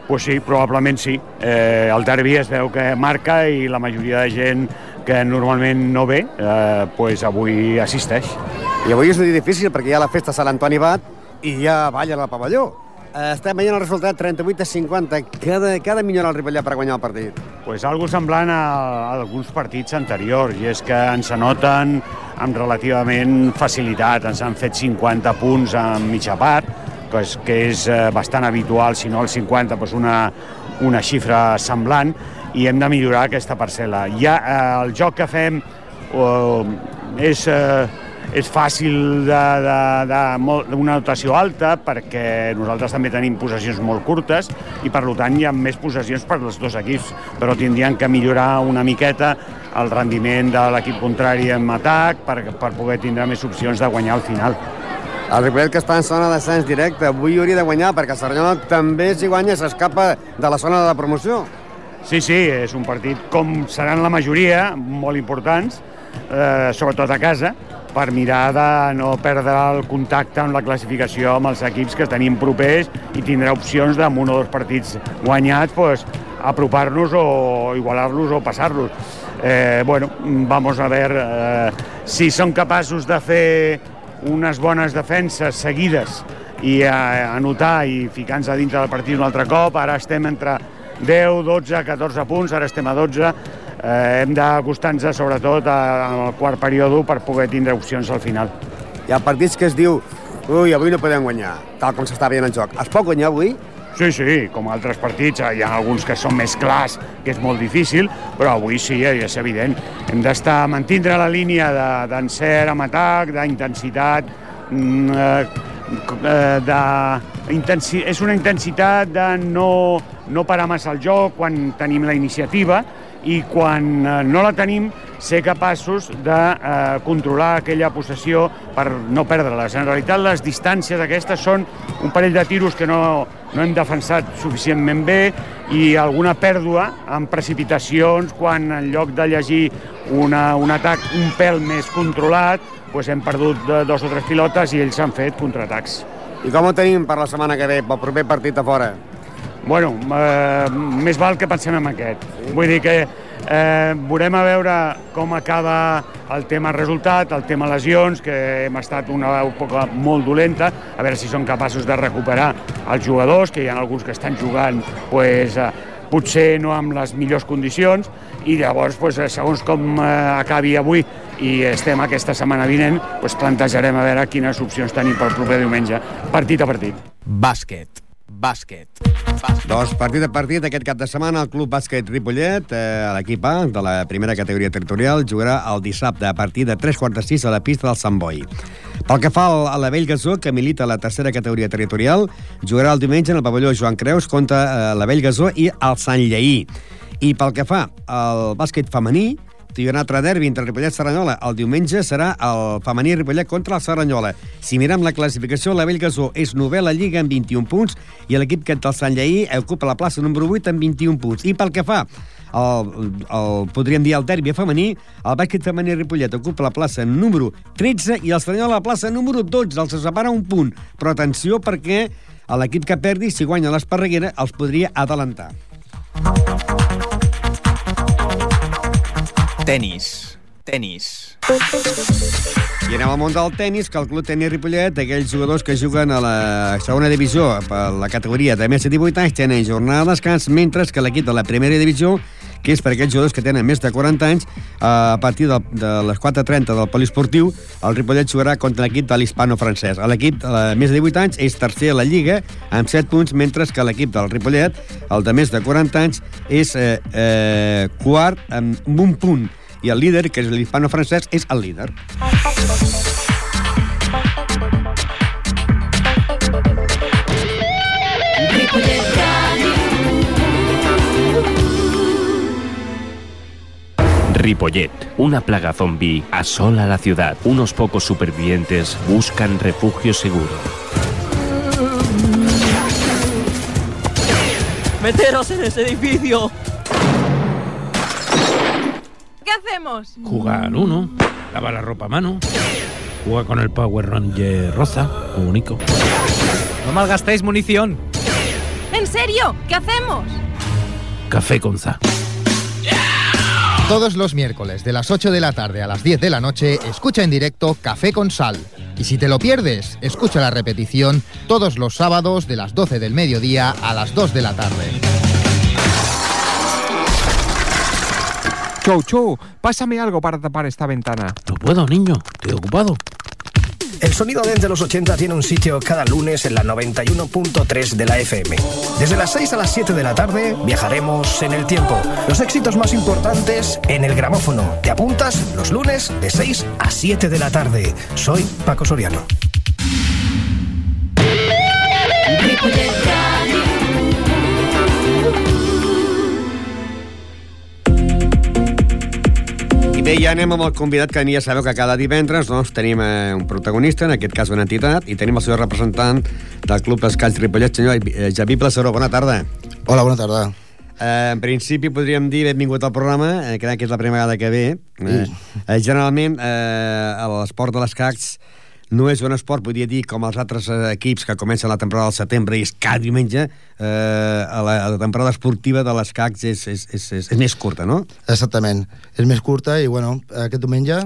Pues sí, probablement sí. Eh, el derbi es veu que marca i la majoria de gent que normalment no ve, eh, pues avui assisteix. I avui és un dia difícil perquè hi ha la festa Sant Antoni Bat i hi ha balla al pavelló. Eh, estem veient el resultat 38 a 50. Cada, cada millorar el Ripollet per guanyar el partit. Pues algo semblant a, a alguns partits anteriors, i és que ens anoten amb relativament facilitat. Ens han fet 50 punts en mitja part, que és, que és eh, bastant habitual, si no el 50, pues una, una xifra semblant, i hem de millorar aquesta parcel·la. Ja, eh, el joc que fem eh, és... Eh, és fàcil d'una notació alta perquè nosaltres també tenim possessions molt curtes i per tant hi ha més possessions per als dos equips, però tindrien que millorar una miqueta el rendiment de l'equip contrari en atac per, per poder tindre més opcions de guanyar al final. El Ripollet que està en zona de descens directe, avui hauria de guanyar perquè Cerdanyola també si guanya s'escapa de la zona de promoció. Sí, sí, és un partit com seran la majoria, molt importants, eh, sobretot a casa, per mirar de no perdre el contacte amb la classificació amb els equips que tenim propers i tindrà opcions d'un o dos partits guanyats pues, apropar-nos o igualar-los o passar-los. Eh, bueno, vamos a ver eh, si són capaços de fer unes bones defenses seguides i eh, anotar i ficar-nos a dintre del partit un altre cop. Ara estem entre 10, 12, 14 punts, ara estem a 12 eh, hem d'acostar-nos sobretot al quart període per poder tindre opcions al final. Hi ha partits que es diu ui, avui no podem guanyar, tal com s'està veient el joc. Es pot guanyar avui? Sí, sí, com altres partits, hi ha alguns que són més clars, que és molt difícil, però avui sí, eh, és evident. Hem d'estar, mantindre la línia d'encert amb atac, d'intensitat, mm, eh, eh, de, intensi és una intensitat de no, no parar massa el joc quan tenim la iniciativa i quan eh, no la tenim ser capaços de eh, controlar aquella possessió per no perdre-les. En realitat, les distàncies aquestes són un parell de tiros que no, no hem defensat suficientment bé i alguna pèrdua en precipitacions quan en lloc de llegir una, un atac un pèl més controlat doncs hem perdut de- dos o tres pilotes i ells han fet contraatacs. I com ho tenim per la setmana que ve, pel proper partit a fora? Bueno, eh, més val que pensem en aquest. Vull dir que eh, veurem a veure com acaba el tema resultat, el tema lesions, que hem estat una època molt dolenta, a veure si són capaços de recuperar els jugadors, que hi ha alguns que estan jugant pues, eh, potser no amb les millors condicions, i llavors, pues, eh, segons com eh, acabi avui i estem aquesta setmana vinent, pues, plantejarem a veure quines opcions tenim pel proper diumenge, partit a partit. Bàsquet. Bàsquet. Doncs partit a partit, aquest cap de setmana, el Club Bàsquet Ripollet, eh, l'equip A de la primera categoria territorial, jugarà el dissabte a partir de 3 quarts de 6 a la pista del Sant Boi. Pel que fa a la Vell Gasó, que milita a la tercera categoria territorial, jugarà el diumenge en el pavelló Joan Creus contra eh, la Vell Gasó i el Sant Lleí. I pel que fa al bàsquet femení, haurà un altre derbi entre Ripollet i Serranyola. El diumenge serà el femení Ripollet contra el Serranyola. Si mirem la classificació, la Bellgasó és novè la Lliga amb 21 punts i l'equip que del Sant Lleí ocupa la plaça número 8 amb 21 punts. I pel que fa el, el, podríem dir el derbi femení, el bàsquet femení Ripollet ocupa la plaça número 13 i el Serranyola la plaça número 12. Els separa un punt. Però atenció perquè l'equip que perdi, si guanya l'Esparreguera, els podria adelantar. Tenis. Tenis. I anem al món del tennis, que el Club Tenis Ripollet, aquells jugadors que juguen a la segona divisió, per la categoria de més de 18 anys, tenen jornada de descans, mentre que l'equip de la primera divisió, que és per aquells jugadors que tenen més de 40 anys, a partir de, de les 4.30 del poliesportiu, el Ripollet jugarà contra l'equip de l'hispano-francès. L'equip de més de 18 anys és tercer a la Lliga, amb 7 punts, mentre que l'equip del Ripollet, el de més de 40 anys, és eh, eh, quart amb un punt i el líder, que és l'hispano-francès, és el líder. Ripollet, una plaga zombie asola la ciudad. Unos pocos supervivientes buscan refugio seguro. ¡Meteros en ese edificio! ¿Qué hacemos? Jugar al uno, lavar la ropa a mano, jugar con el Power Ranger rosa, único. No malgastéis munición. ¿En serio? ¿Qué hacemos? Café con za. Todos los miércoles de las 8 de la tarde a las 10 de la noche, escucha en directo Café con Sal. Y si te lo pierdes, escucha la repetición todos los sábados de las 12 del mediodía a las 2 de la tarde. Chou, chou, pásame algo para tapar esta ventana. No puedo, niño, estoy ocupado. El sonido de los 80 tiene un sitio cada lunes en la 91.3 de la FM. Desde las 6 a las 7 de la tarde viajaremos en el tiempo. Los éxitos más importantes en el gramófono. ¿Te apuntas? Los lunes de 6 a 7 de la tarde. Soy Paco Soriano. Bé, ja anem amb el convidat que ja sabeu que cada divendres doncs, tenim eh, un protagonista, en aquest cas una entitat, i tenim el seu representant del Club Escalls Ripollet, senyor eh, Javi Placeró. Bona tarda. Hola, bona tarda. Eh, en principi podríem dir benvingut al programa, eh, crec que és la primera vegada que ve. Eh, eh, generalment, eh, l'esport de l'escacs no és un esport, podria dir, com els altres eh, equips que comencen la temporada al setembre i és cada diumenge, eh, a la, a la temporada esportiva de l'escacs és, és, és, és, és més curta, no? Exactament. És més curta i, bueno, aquest diumenge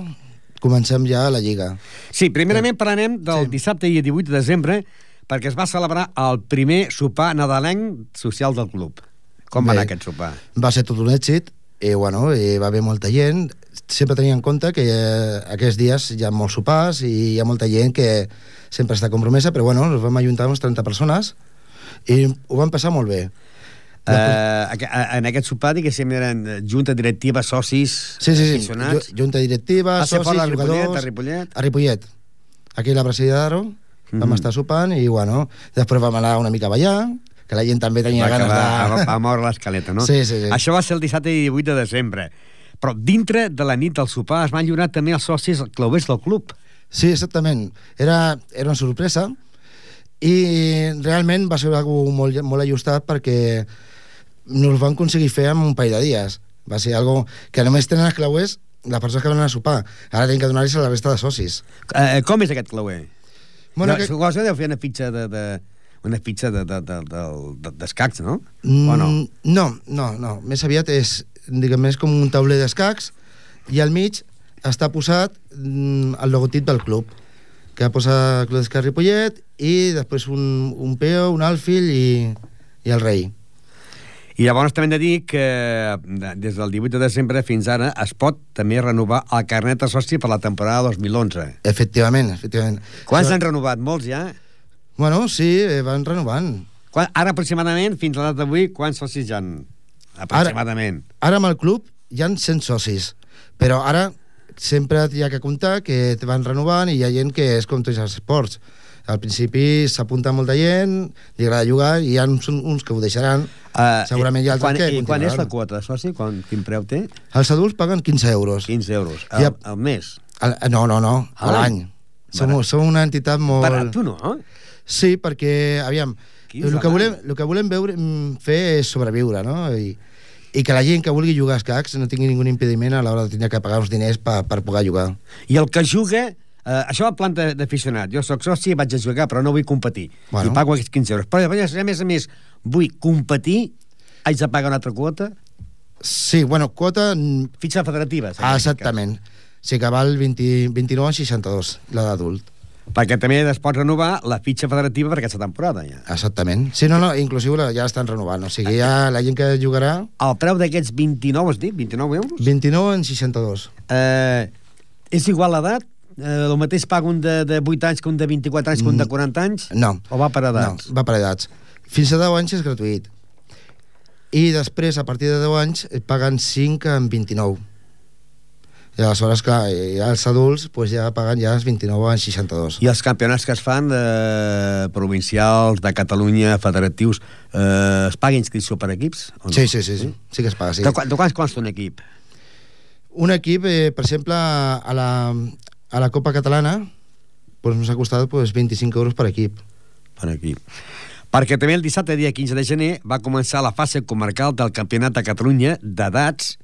comencem ja la Lliga. Sí, primerament parlarem del sí. dissabte i 18 de desembre perquè es va celebrar el primer sopar nadalenc social del club. Com va Bé. anar aquest sopar? Va ser tot un èxit i, bueno, i va haver molta gent. Sempre tenint en compte que eh, aquests dies hi ha molts sopars i hi ha molta gent que sempre està compromesa, però bueno, ens vam ajuntar uns 30 persones i ho vam passar molt bé. Uh, en aquest sopar, diguéssim, eren junta directiva, socis, Sí, sí, sí. Junta directiva, Va ser socis, fora de Ripollet, jugadors... a Ripollet? A Ripollet. Aquí a la Brasilla d'Aro. Vam Mhm. estar sopant i, bueno, després vam anar una mica a ballar, que la gent també tenia va ganes de... a, a moure l'escaleta, no? Sí, sí, sí. Això va ser el dissabte i 18 de desembre. Però dintre de la nit del sopar es van lliurar també els socis clauvers del club. Sí, exactament. Era, era una sorpresa i realment va ser algo molt, molt ajustat perquè nos van aconseguir fer en un parell de dies. Va ser algo que només tenen els clauers les persones que van a sopar. Ara tenen que donar-los a la resta de socis. Eh, com és aquest clauer? Bueno, no, que- Suposo que deu fer una fitxa de... de una fitxa de, de, de, de, de, d'escacs, no? Mm, O no? No, no, no. Més aviat és, diguem, és com un tauler d'escacs i al mig està posat mm, el logotip del club que posa Club d'Escacs Ripollet i després un, un peo, un alfil i, i el rei. I llavors també hem de dir que de- des del 18 de desembre fins ara es pot també renovar el carnet de soci per la temporada 2011. Efectivament, efectivament. Quants Això- han renovat? Molts ja? Bueno, sí, eh, van renovant. Quan, ara aproximadament, fins a la data d'avui, quants socis hi ha? Aproximadament. Ara amb el club hi han 100 socis, però ara sempre hi ha que comptar que te van renovant i hi ha gent que és com tots els esports. Al principi s'apunta molta gent, li agrada jugar, i hi ha uns, uns que ho deixaran, Uh, segurament hi ha altres quan, que I quan és la quota soci? Quan, quin preu té? Els adults paguen 15 euros. 15 euros. Al, a- al mes? Al, no, no, no, A l'any. Som, som una entitat molt... Barat, tu no? Sí, perquè, aviam, 15 el que, volem, el que volem veure, mm, fer és sobreviure, no? I, i que la gent que vulgui jugar a escacs no tingui ningú impediment a l'hora de tenir que pagar uns diners per, per poder jugar. I el que juga... Eh, això a planta d'aficionat. Jo sóc soci, vaig a jugar, però no vull competir. Bueno. I pago aquests 15 euros. Però llavors, a més a més, vull competir, haig de pagar una altra quota? Sí, bueno, quota... mm, Fitxa federativa. Ah, exactament. Sí, que val 20, 29,62, la d'adult. Perquè també es pot renovar la fitxa federativa per aquesta temporada, ja. Exactament. Sí, no, no, inclusive la- ja l'estan renovant. O sigui, ja la gent que jugarà... El preu d'aquests 29, has dit? 29 euros? 29 en 62. Eh, és igual l'edat? Eh, el mateix paga un de, de 8 anys que un de 24 anys que un de 40 anys? No. O va per edats? No, va per edats. Fins a 10 anys és gratuït. I després, a partir de 10 anys, paguen 5 en 29. I aleshores, clar, i els adults pues, ja paguen ja els 29 en 62. I els campionats que es fan de provincials, de Catalunya, federatius, eh, es paga inscripció per equips? O no? Sí, sí, sí, sí, sí que es paga, sí. De, de quants consta un equip? Un equip, eh, per exemple, a la, a la Copa Catalana, pues, ens ha costat pues, 25 euros per equip. Per equip. Perquè també el dissabte, dia 15 de gener, va començar la fase comarcal del Campionat de Catalunya d'edats,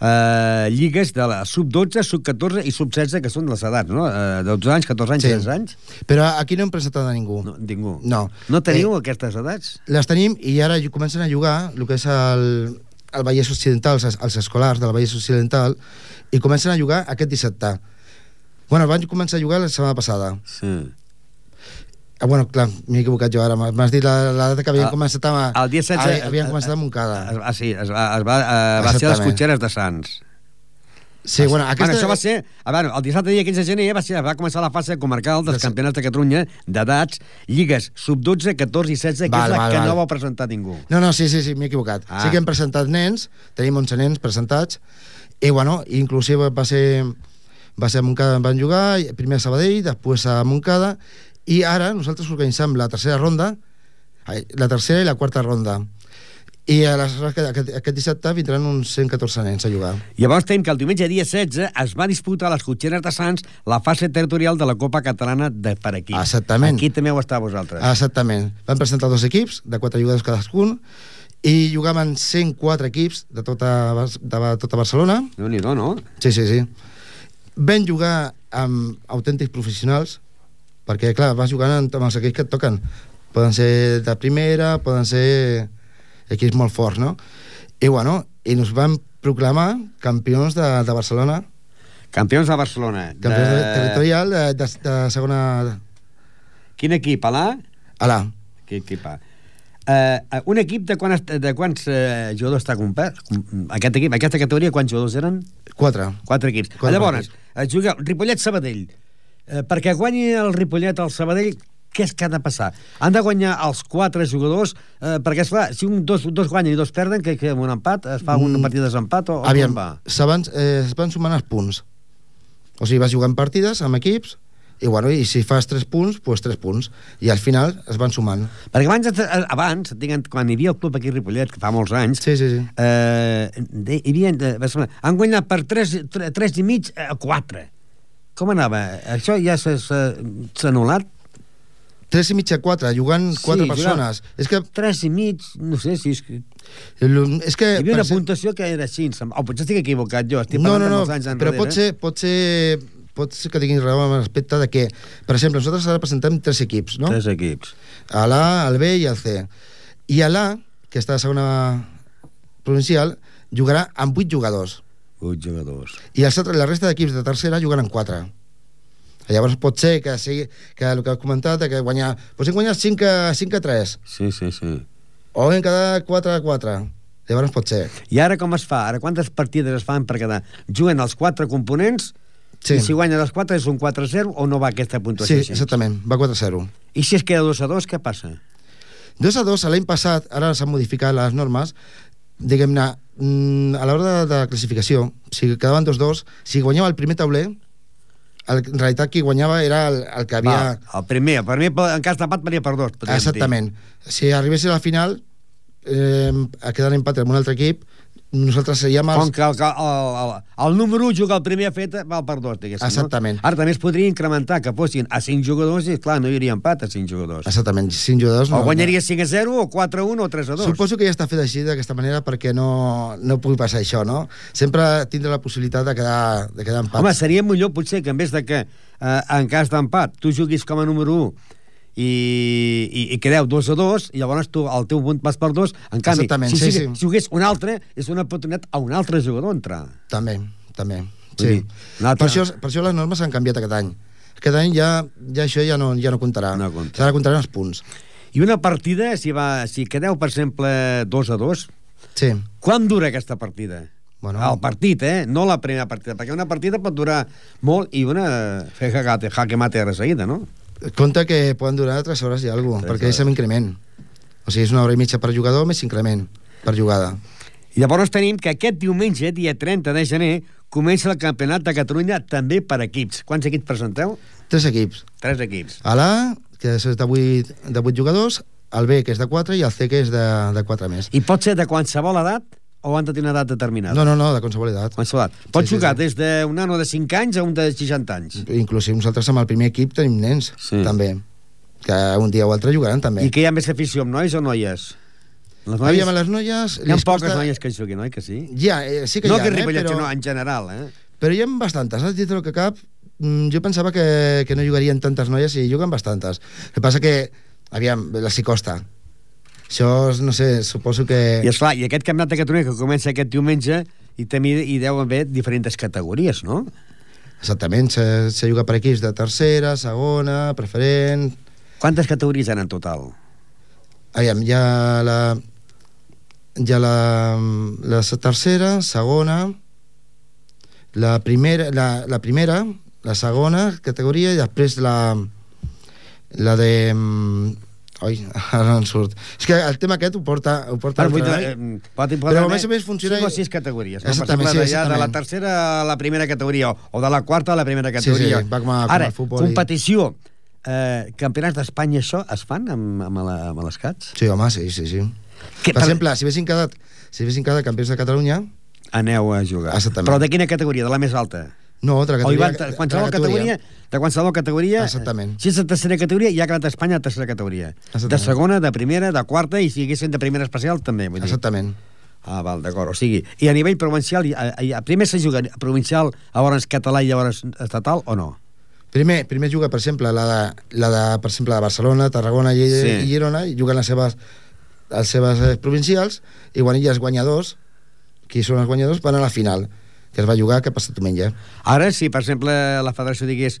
eh, lligues de la sub-12, sub-14 i sub-16, que són les edats, no? Eh, 12 anys, 14 anys, Sí. 13 anys. Però aquí no hem presentat a ningú. No, ningú. No. No teniu eh, aquestes edats? Les tenim i ara comencen a jugar el que és el, el Vallès Occidental, els, els escolars del Vallès Occidental, i comencen a jugar aquest dissabte. Bueno, van començar a jugar la setmana passada. Sí. Ah, bueno, clar, m'he equivocat jo ara. M'ha- M'has dit la, la data que havien Ah, començat a... El dia 16... a- Havien començat a Montcada. Es, ah, sí, es va, es va, eh, va ser les cotxeres de Sants. Sí, bueno, aquesta... Bueno, això va ser... A veure, el dissabte dia 15 de gener va, ser, va començar la fase comarcal dels campionats de Catalunya d'edats, lligues sub-12, 14 i 16, que Val, és la val, que val. no va presentar ningú. No, no, sí, sí, sí, m'he equivocat. Ah. Ah. Sí que hem presentat nens, tenim 11 nens presentats, i bueno, inclusive va ser, va ser a Montcada, van jugar, primer a Sabadell, després a Montcada, i ara nosaltres organitzem la tercera ronda, la tercera i la quarta ronda. I aleshores aquest, aquest, aquest dissabte vindran uns 114 nens a jugar. Llavors tenim que el diumenge dia 16 es va disputar a les cotxeres de Sants la fase territorial de la Copa Catalana de per aquí. Exactament. Aquí també heu estat vosaltres. Exactament. Van presentar dos equips, de quatre jugadors cadascun, i jugaven 104 equips de tota, de tota Barcelona. déu nhi no? Sí, sí, sí. Vam jugar amb autèntics professionals, perquè, clar, vas jugant amb, els equips que et toquen. Poden ser de primera, poden ser equips molt forts, no? I, bueno, i nos van proclamar campions de, de Barcelona, Campions de Barcelona. campions de... territorial de, de, de segona... Quin equip? A l'A? A l'A. Quin equip A? Uh, un equip de, quan, de quants uh, jugadors està complet? Aquest equip, aquesta categoria, quants jugadors eren? Quatre. Quatre equips. Quatre Llavors, juga Ripollet-Sabadell. Eh, perquè guanyi el Ripollet al Sabadell, què és que ha de passar? Han de guanyar els quatre jugadors, eh, perquè, esclar, si un, dos, dos guanyen i dos perden, que, que amb un empat es fa un Mm. partit de desempat o, o Aviam, com va? eh, es van sumant els punts. O sigui, vas jugant partides amb equips, i, bueno, i si fas 3 punts, doncs 3 punts. I al final es van sumant. Perquè abans, eh, abans diguem, quan hi havia el club aquí a Ripollet, que fa molts anys, sí, sí, sí. Eh, de, hi havia, de, han guanyat per 3, 3, 3 i mig a 4. Com anava? Això ja s'ha anul·lat? 3 i mig a 4, jugant 4 Sí, persones. És que... 3 i mig, no sé si és que... És que... Hi havia una puntuació que era així, o potser estic equivocat jo, estic No, parlant no, no, molts anys però enrere. pot ser, pot ser, pot ser que tinguin raó en l'aspecte de que, per exemple, nosaltres ara presentem tres equips, no? Tres equips. A l'A, al B i al C. I a l'A, que està a segona provincial, jugarà amb 8 jugadors. 8 jugadors. I els altres, la resta d'equips de tercera jugaran amb 4. Llavors pot ser que, sigui, que el que has comentat, que guanyar... Hem guanyat 5 a, 5 a 3. Sí, sí, sí. O hem quedat 4 a 4. Llavors pot ser. I ara com es fa? Ara quantes partides es fan per quedar? Juguen els quatre components Sí. i si guanyen els quatre és un 4-0 o no va aquesta puntuació Sí, exactament. Va 4-0. I si es queda 2 a 2, què passa? 2 a 2, l'any passat, ara s'han modificat les normes, diguem-ne, mm, a l'hora de, de classificació, si quedaven 2-2, si guanyava el primer tauler, el, en realitat qui guanyava era el, el que havia... Va, el primer, el primer en cas d'empat venia per dos. podríem dir. Exactament. Si arribés a la final, eh, a quedar empat amb un altre equip, nosaltres seríem els... Com que el, el, el, el número 1 juga el primer fet, val per dos, diguéssim. Exactament. No? Ara també es podria incrementar, que fossin a 5 jugadors i, clar, no hi hauria empat a 5 jugadors. Exactament, 5 jugadors... O guanyaria 5 a 0, o 4 a 1, o 3 a 2. Suposo que ja està fet així d'aquesta manera perquè no, no pugui passar això, no? Sempre tindre la possibilitat de quedar, de quedar empat. Home, seria millor potser que en vez de que eh, en cas d'empat tu juguis com a número 1 i, i, i quedeu 2 a 2 i llavors tu, el teu punt vas per 2 en canvi, Exactament, si, sí, si, sí. si jugués un altre és una oportunitat a un altre jugador entrar També, també. Sí. dir, Per, això, per això les normes s'han canviat aquest any. Aquest any ja, ja això ja no, ja no comptarà. No compta. Ara comptaran els punts. i una partida, si, va, si quedeu per exemple 2 a 2 sí. quan dura aquesta partida? Bueno, el partit, eh? No la primera partida, perquè una partida pot durar molt i una fer jaque, jaque mate de seguida, no? Compte que poden durar 3 hores i alguna cosa, perquè és amb increment. O sigui, és una hora i mitja per jugador més increment per jugada. I llavors tenim que aquest diumenge, dia 30 de gener, comença el Campionat de Catalunya també per equips. Quants equips presenteu? Tres equips. Tres equips. A l'A, que és de 8, de 8 jugadors, el B, que és de 4, i el C, que és de, de 4 més. I pot ser de qualsevol edat o han de tenir una edat determinada? No, no, no, de qualsevol edat. Qualsevol edat. Pot Sí, sí, jugar sí. des d'un nano de 5 anys a un de 60 anys. Inclusive nosaltres amb el primer equip tenim nens, Sí. també. Que un dia o altre jugaran, també. I que hi ha més afició amb nois o noies? Les noies... Aviam, a les noies... Hi ha poques costa- noies que juguin, oi que sí? Ja, eh, sí que no hi ha, que eh, Ripollet, però... sinó en general, eh? Però hi ha bastantes, saps? Dintre el que cap, mm, jo pensava que, que no jugarien tantes noies i juguen bastantes. El que passa que, aviam, les hi costa. Això, no sé, suposo que... I esclar, i aquest campionat de Catalunya que comença aquest diumenge i també hi deu haver diferents categories, no? Exactament, se, se juga per equips de tercera, segona, preferent... Quantes categories hi en total? Aviam, hi ha la... Hi ha la, la tercera, segona, la primera, la, la primera, la segona categoria i després la, la de... Oi, ara no em surt. És que el tema aquest ho porta... Ho porta el dir, Ferrari. eh, pot, pot Però haver més o menys funciona... cinc o sis categories. No? Exactament, per sí, exemple, ja de la tercera a la primera categoria, o- de la quarta a la primera Sí, sí, categoria. va com a- com Ara, futbol i- competició, eh, campionats d'Espanya, això es fan amb, amb, la, amb les cats? Sí, home, sí, sí, sí. Que, per, exemple, si haguessin quedat, si haguessin quedat campions de Catalunya... Aneu a jugar. Exactament. Però de quina categoria? De la més alta? No, de la O categoria... van, de qualsevol categoria, de qualsevol categoria, Exactament. si és de tercera categoria, ja ha quedat a Espanya a tercera categoria. Exactament. De segona, de primera, de quarta, i si haguessin de primera especial, també. Vull dir. Exactament. Ah, val, d'acord. O sigui, i a nivell provincial, a, a, primer se juga provincial, llavors català i llavors estatal, o no? Primer, primer juga, per exemple, la de, la de, per exemple, de Barcelona, Tarragona i, Sí. i Girona, i juguen les seves, les seves eh, provincials, i quan hi ha els guanyadors, qui són els guanyadors, van a la final, que es va jugar que passat diumenge. Ara, si, per exemple, la federació digués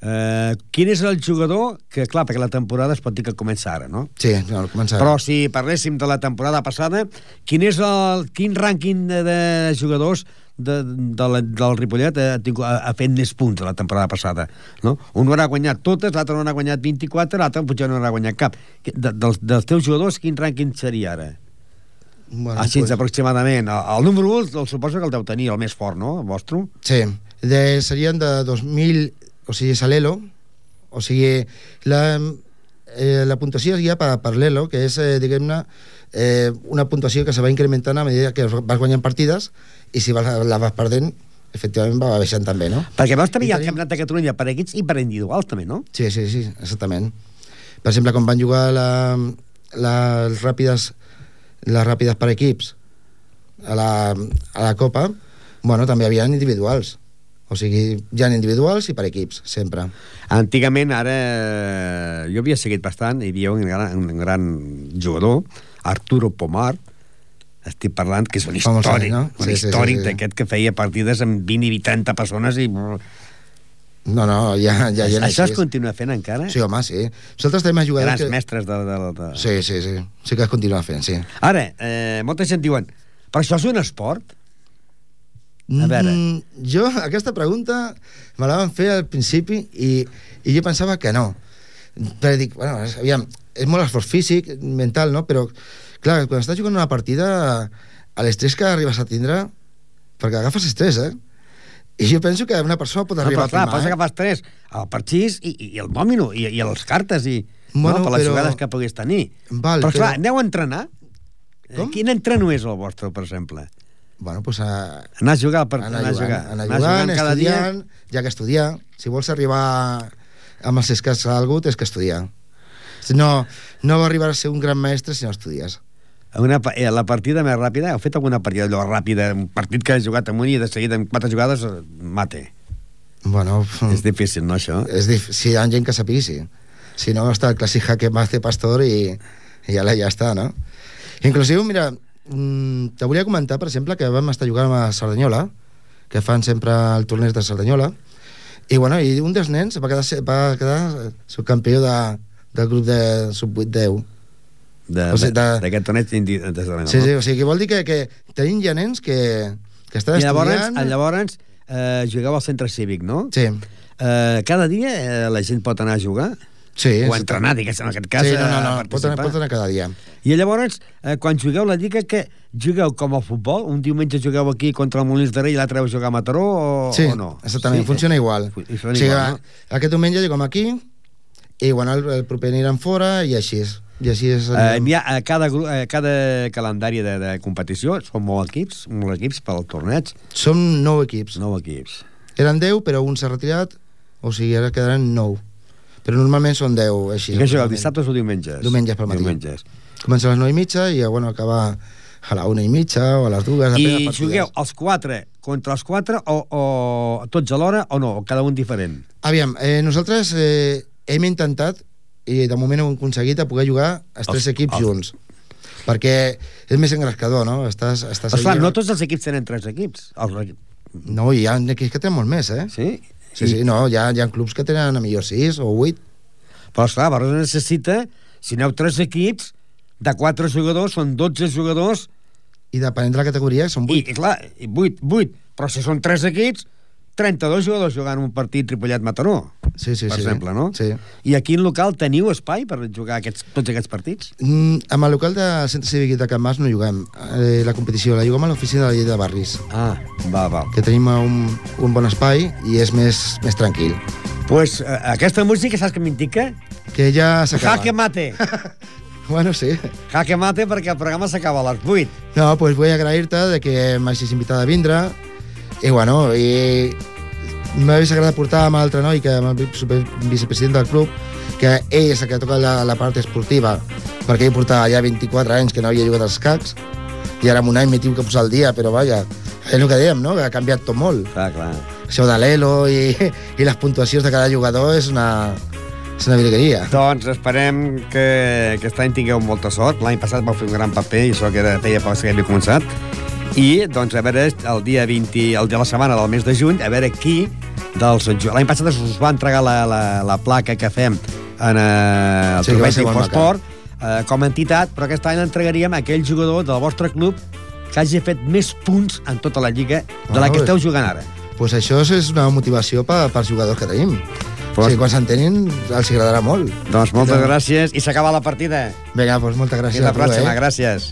eh, quin és el jugador que, clar, perquè la temporada es pot dir que comença ara, no? Sí, no, comença... Però si parléssim de la temporada passada, quin és el quin rànquing de, de jugadors de, de la, del Ripollet ha, ha, ha fet més punts la temporada passada? No? Un ha guanyat totes, l'altre no n'ha guanyat 24, l'altre potser no n'ha guanyat cap. De, dels, dels teus jugadors, quin rànquing seria ara? Bueno, Així, pues- aproximadament. El, el número 1 el suposo que el deu tenir, el més fort, no? El vostre? Sí, de, serien de 2.000, o sigui, és l'Elo, O sigui, la, eh, la puntuació es guia per, per l'ELO, que és, eh, diguem-ne, eh, una puntuació que se va incrementant a medida que vas guanyant partides i si vas, la vas perdent, efectivament va baixant també, no? Perquè també hi ha el Campionat de Catalunya per equips i per individuals, també, no? Sí, sí, sí, exactament. Per exemple, quan van jugar la, la, les ràpides les ràpides per equips a la, a la Copa, bueno, també hi havia individuals. O sigui, hi ha individuals i per equips, sempre. Antigament, ara, eh, jo havia seguit bastant, hi havia un gran, un gran jugador, Arturo Pomar, estic parlant que és un històric, anys, no? un Sí, sí, sí, històric sí. d'aquest que feia partides amb 20 i 30 persones i... No, no, ja, ja, ja Això es continua fent encara? Sí, home, sí. Nosaltres tenim jugadors Grans que... mestres de, de, de... Sí, sí, sí. Sí que es continua fent, sí. Ara, eh, molta gent diuen, però això és un esport? A veure. Mm, jo, aquesta pregunta me la van fer al principi i, i jo pensava que no. Però dic, bueno, aviam, és molt esforç físic, mental, no? Però, clar, quan estàs jugant una partida, l'estrès que arribes a tindre, perquè agafes estrès, eh? I jo penso que una persona pot No, arribar però clar, a pots firmar, eh? agafar tres, el parxís i, i el dòmino, i, i les cartes, i, Bueno, no, per les però- jugades que puguis tenir. Val, però, clar, però- aneu a entrenar? Com? Quin entreno és el vostre, per exemple? Bueno, pues a... Anar a jugar, per, anar, anar a jugar. anar Anar jugant, jugant cada dia? ja que estudiar. Si vols arribar amb els escats a algú, tens que estudiar. Si No, no va arribar a ser un gran mestre si no estudies. Una, eh, la partida més ràpida, heu fet alguna partida allò ràpida, un partit que has jugat amunt i de seguida en quatre jugades eh, mate. Bueno, És difícil, no, això? és dif... si hi ha gent que sapigui, sí. Si no, està el clàssic jaque mace pastor i, i ja, ja està, no? Inclusiu, mira, mm, te volia comentar, per exemple, que vam estar jugant a Cerdanyola, que fan sempre el torneig de Cerdanyola, i, bueno, i un dels nens va quedar, va quedar subcampió de, del grup de sub-8-10. De- O sigui, de- D'aquest torneig Cerdanyola. Sí, sí, o sigui, que vol dir que, que tenim ja nens que, que estan I llavors, estudiant... llavors eh, jugueu al centre cívic, no? Sí. Eh, cada dia eh, la gent pot anar a jugar? Sí. O entrenar, diguéssim, en aquest cas, Sí, no, no, a no, pot anar, pot anar cada dia. I llavors, eh, quan jugueu la lliga, que jugueu com a futbol? Un diumenge jugueu aquí contra el Molins de Rei i l'altre heu jugar a Mataró o, Sí, o no? exactament, funciona igual. Fu- O funciona sigui, igual, no? aquest diumenge juguem aquí i bueno, el, el proper aniran fora i així és. I així és Eh, hi ha, a cada, gru- a cada calendari de, de competició són molts equips, molts equips pel torneig. Som nou equips. Nou equips. Eren 10, però un s'ha retirat, o sigui, ara quedaran 9. Però normalment són 10, així. I normalment. dissabtes o diumenges? Diumenges pel matí. Diumenges. Comença a les 9 i mitja i bueno, acaba a la 1 i mitja o a les 2. depèn I jugueu els quatre contra els quatre o, o tots alhora o no? O cada un diferent? Aviam, eh, nosaltres eh, hem intentat i de moment hem aconseguit a poder jugar els tres Els- equips els- junts perquè és més engrescador, no? Estàs, estàs Esclar, allà- no tots els equips tenen tres equips. Els... No, hi ha equips que tenen molt més, eh? Sí? Sí, sí, no, hi ha, hi ha clubs que tenen a millor 6 o 8. Però, esclar, Barcelona necessita, si aneu tres equips, de quatre jugadors, són 12 jugadors... I depenent de la categoria, són 8. I, i clar, i 8, 8. Però si són tres equips, 32 jugadors jugant un partit Ripollet-Mataró, sí, sí, per sí. exemple, no? Sí. I aquí en local teniu espai per jugar aquests, tots aquests partits? Mm, amb el local del Centre Cívic de Can Mas no juguem eh, la competició, la juguem a l'oficina de la llei de barris. Ah, va, va. Que tenim un, un bon espai i és més, més tranquil. Pues eh, aquesta música, saps què m'indica? Que ja s'acaba. Jaque mate. bueno, sí. Jaque mate perquè el programa s'acaba a les 8. No, pues vull agrair-te de que m'hagis invitat a vindre i bueno, i m'hagués agradat portar amb l'altre noi, que amb el super- vicepresident del club, que ell és el que toca la, la part esportiva, perquè ell portava ja 24 anys que no havia jugat als cacs, i ara en un any m'he tingut que posar al dia, però vaja, és el que dèiem, no?, que ha canviat tot molt. Clar, clar. Això de l'elo i, i les puntuacions de cada jugador és una, és una virgueria. Doncs esperem que aquest any tingueu molta sort. L'any passat vau fer un gran paper i això que era, feia poc que havia començat. I, doncs, a veure, el dia 20, el de la setmana del mes de juny, a veure qui dels... L'any passat us va entregar la, la, la placa que fem en eh, el Sí, que va sí, ser molt maca. Infosport eh, com a entitat, però aquest any l'entregaríem a aquell jugador del vostre club que hagi fet més punts en tota la lliga de la Ah, que pues- esteu jugant ara. pues això és una motivació per, pels jugadors que tenim. Pues- o sigui, quan s'entenin els agradarà molt. Doncs moltes gràcies i s'acaba la partida. Vinga, doncs moltes gràcies Fins la tu, pròxima, eh? gràcies.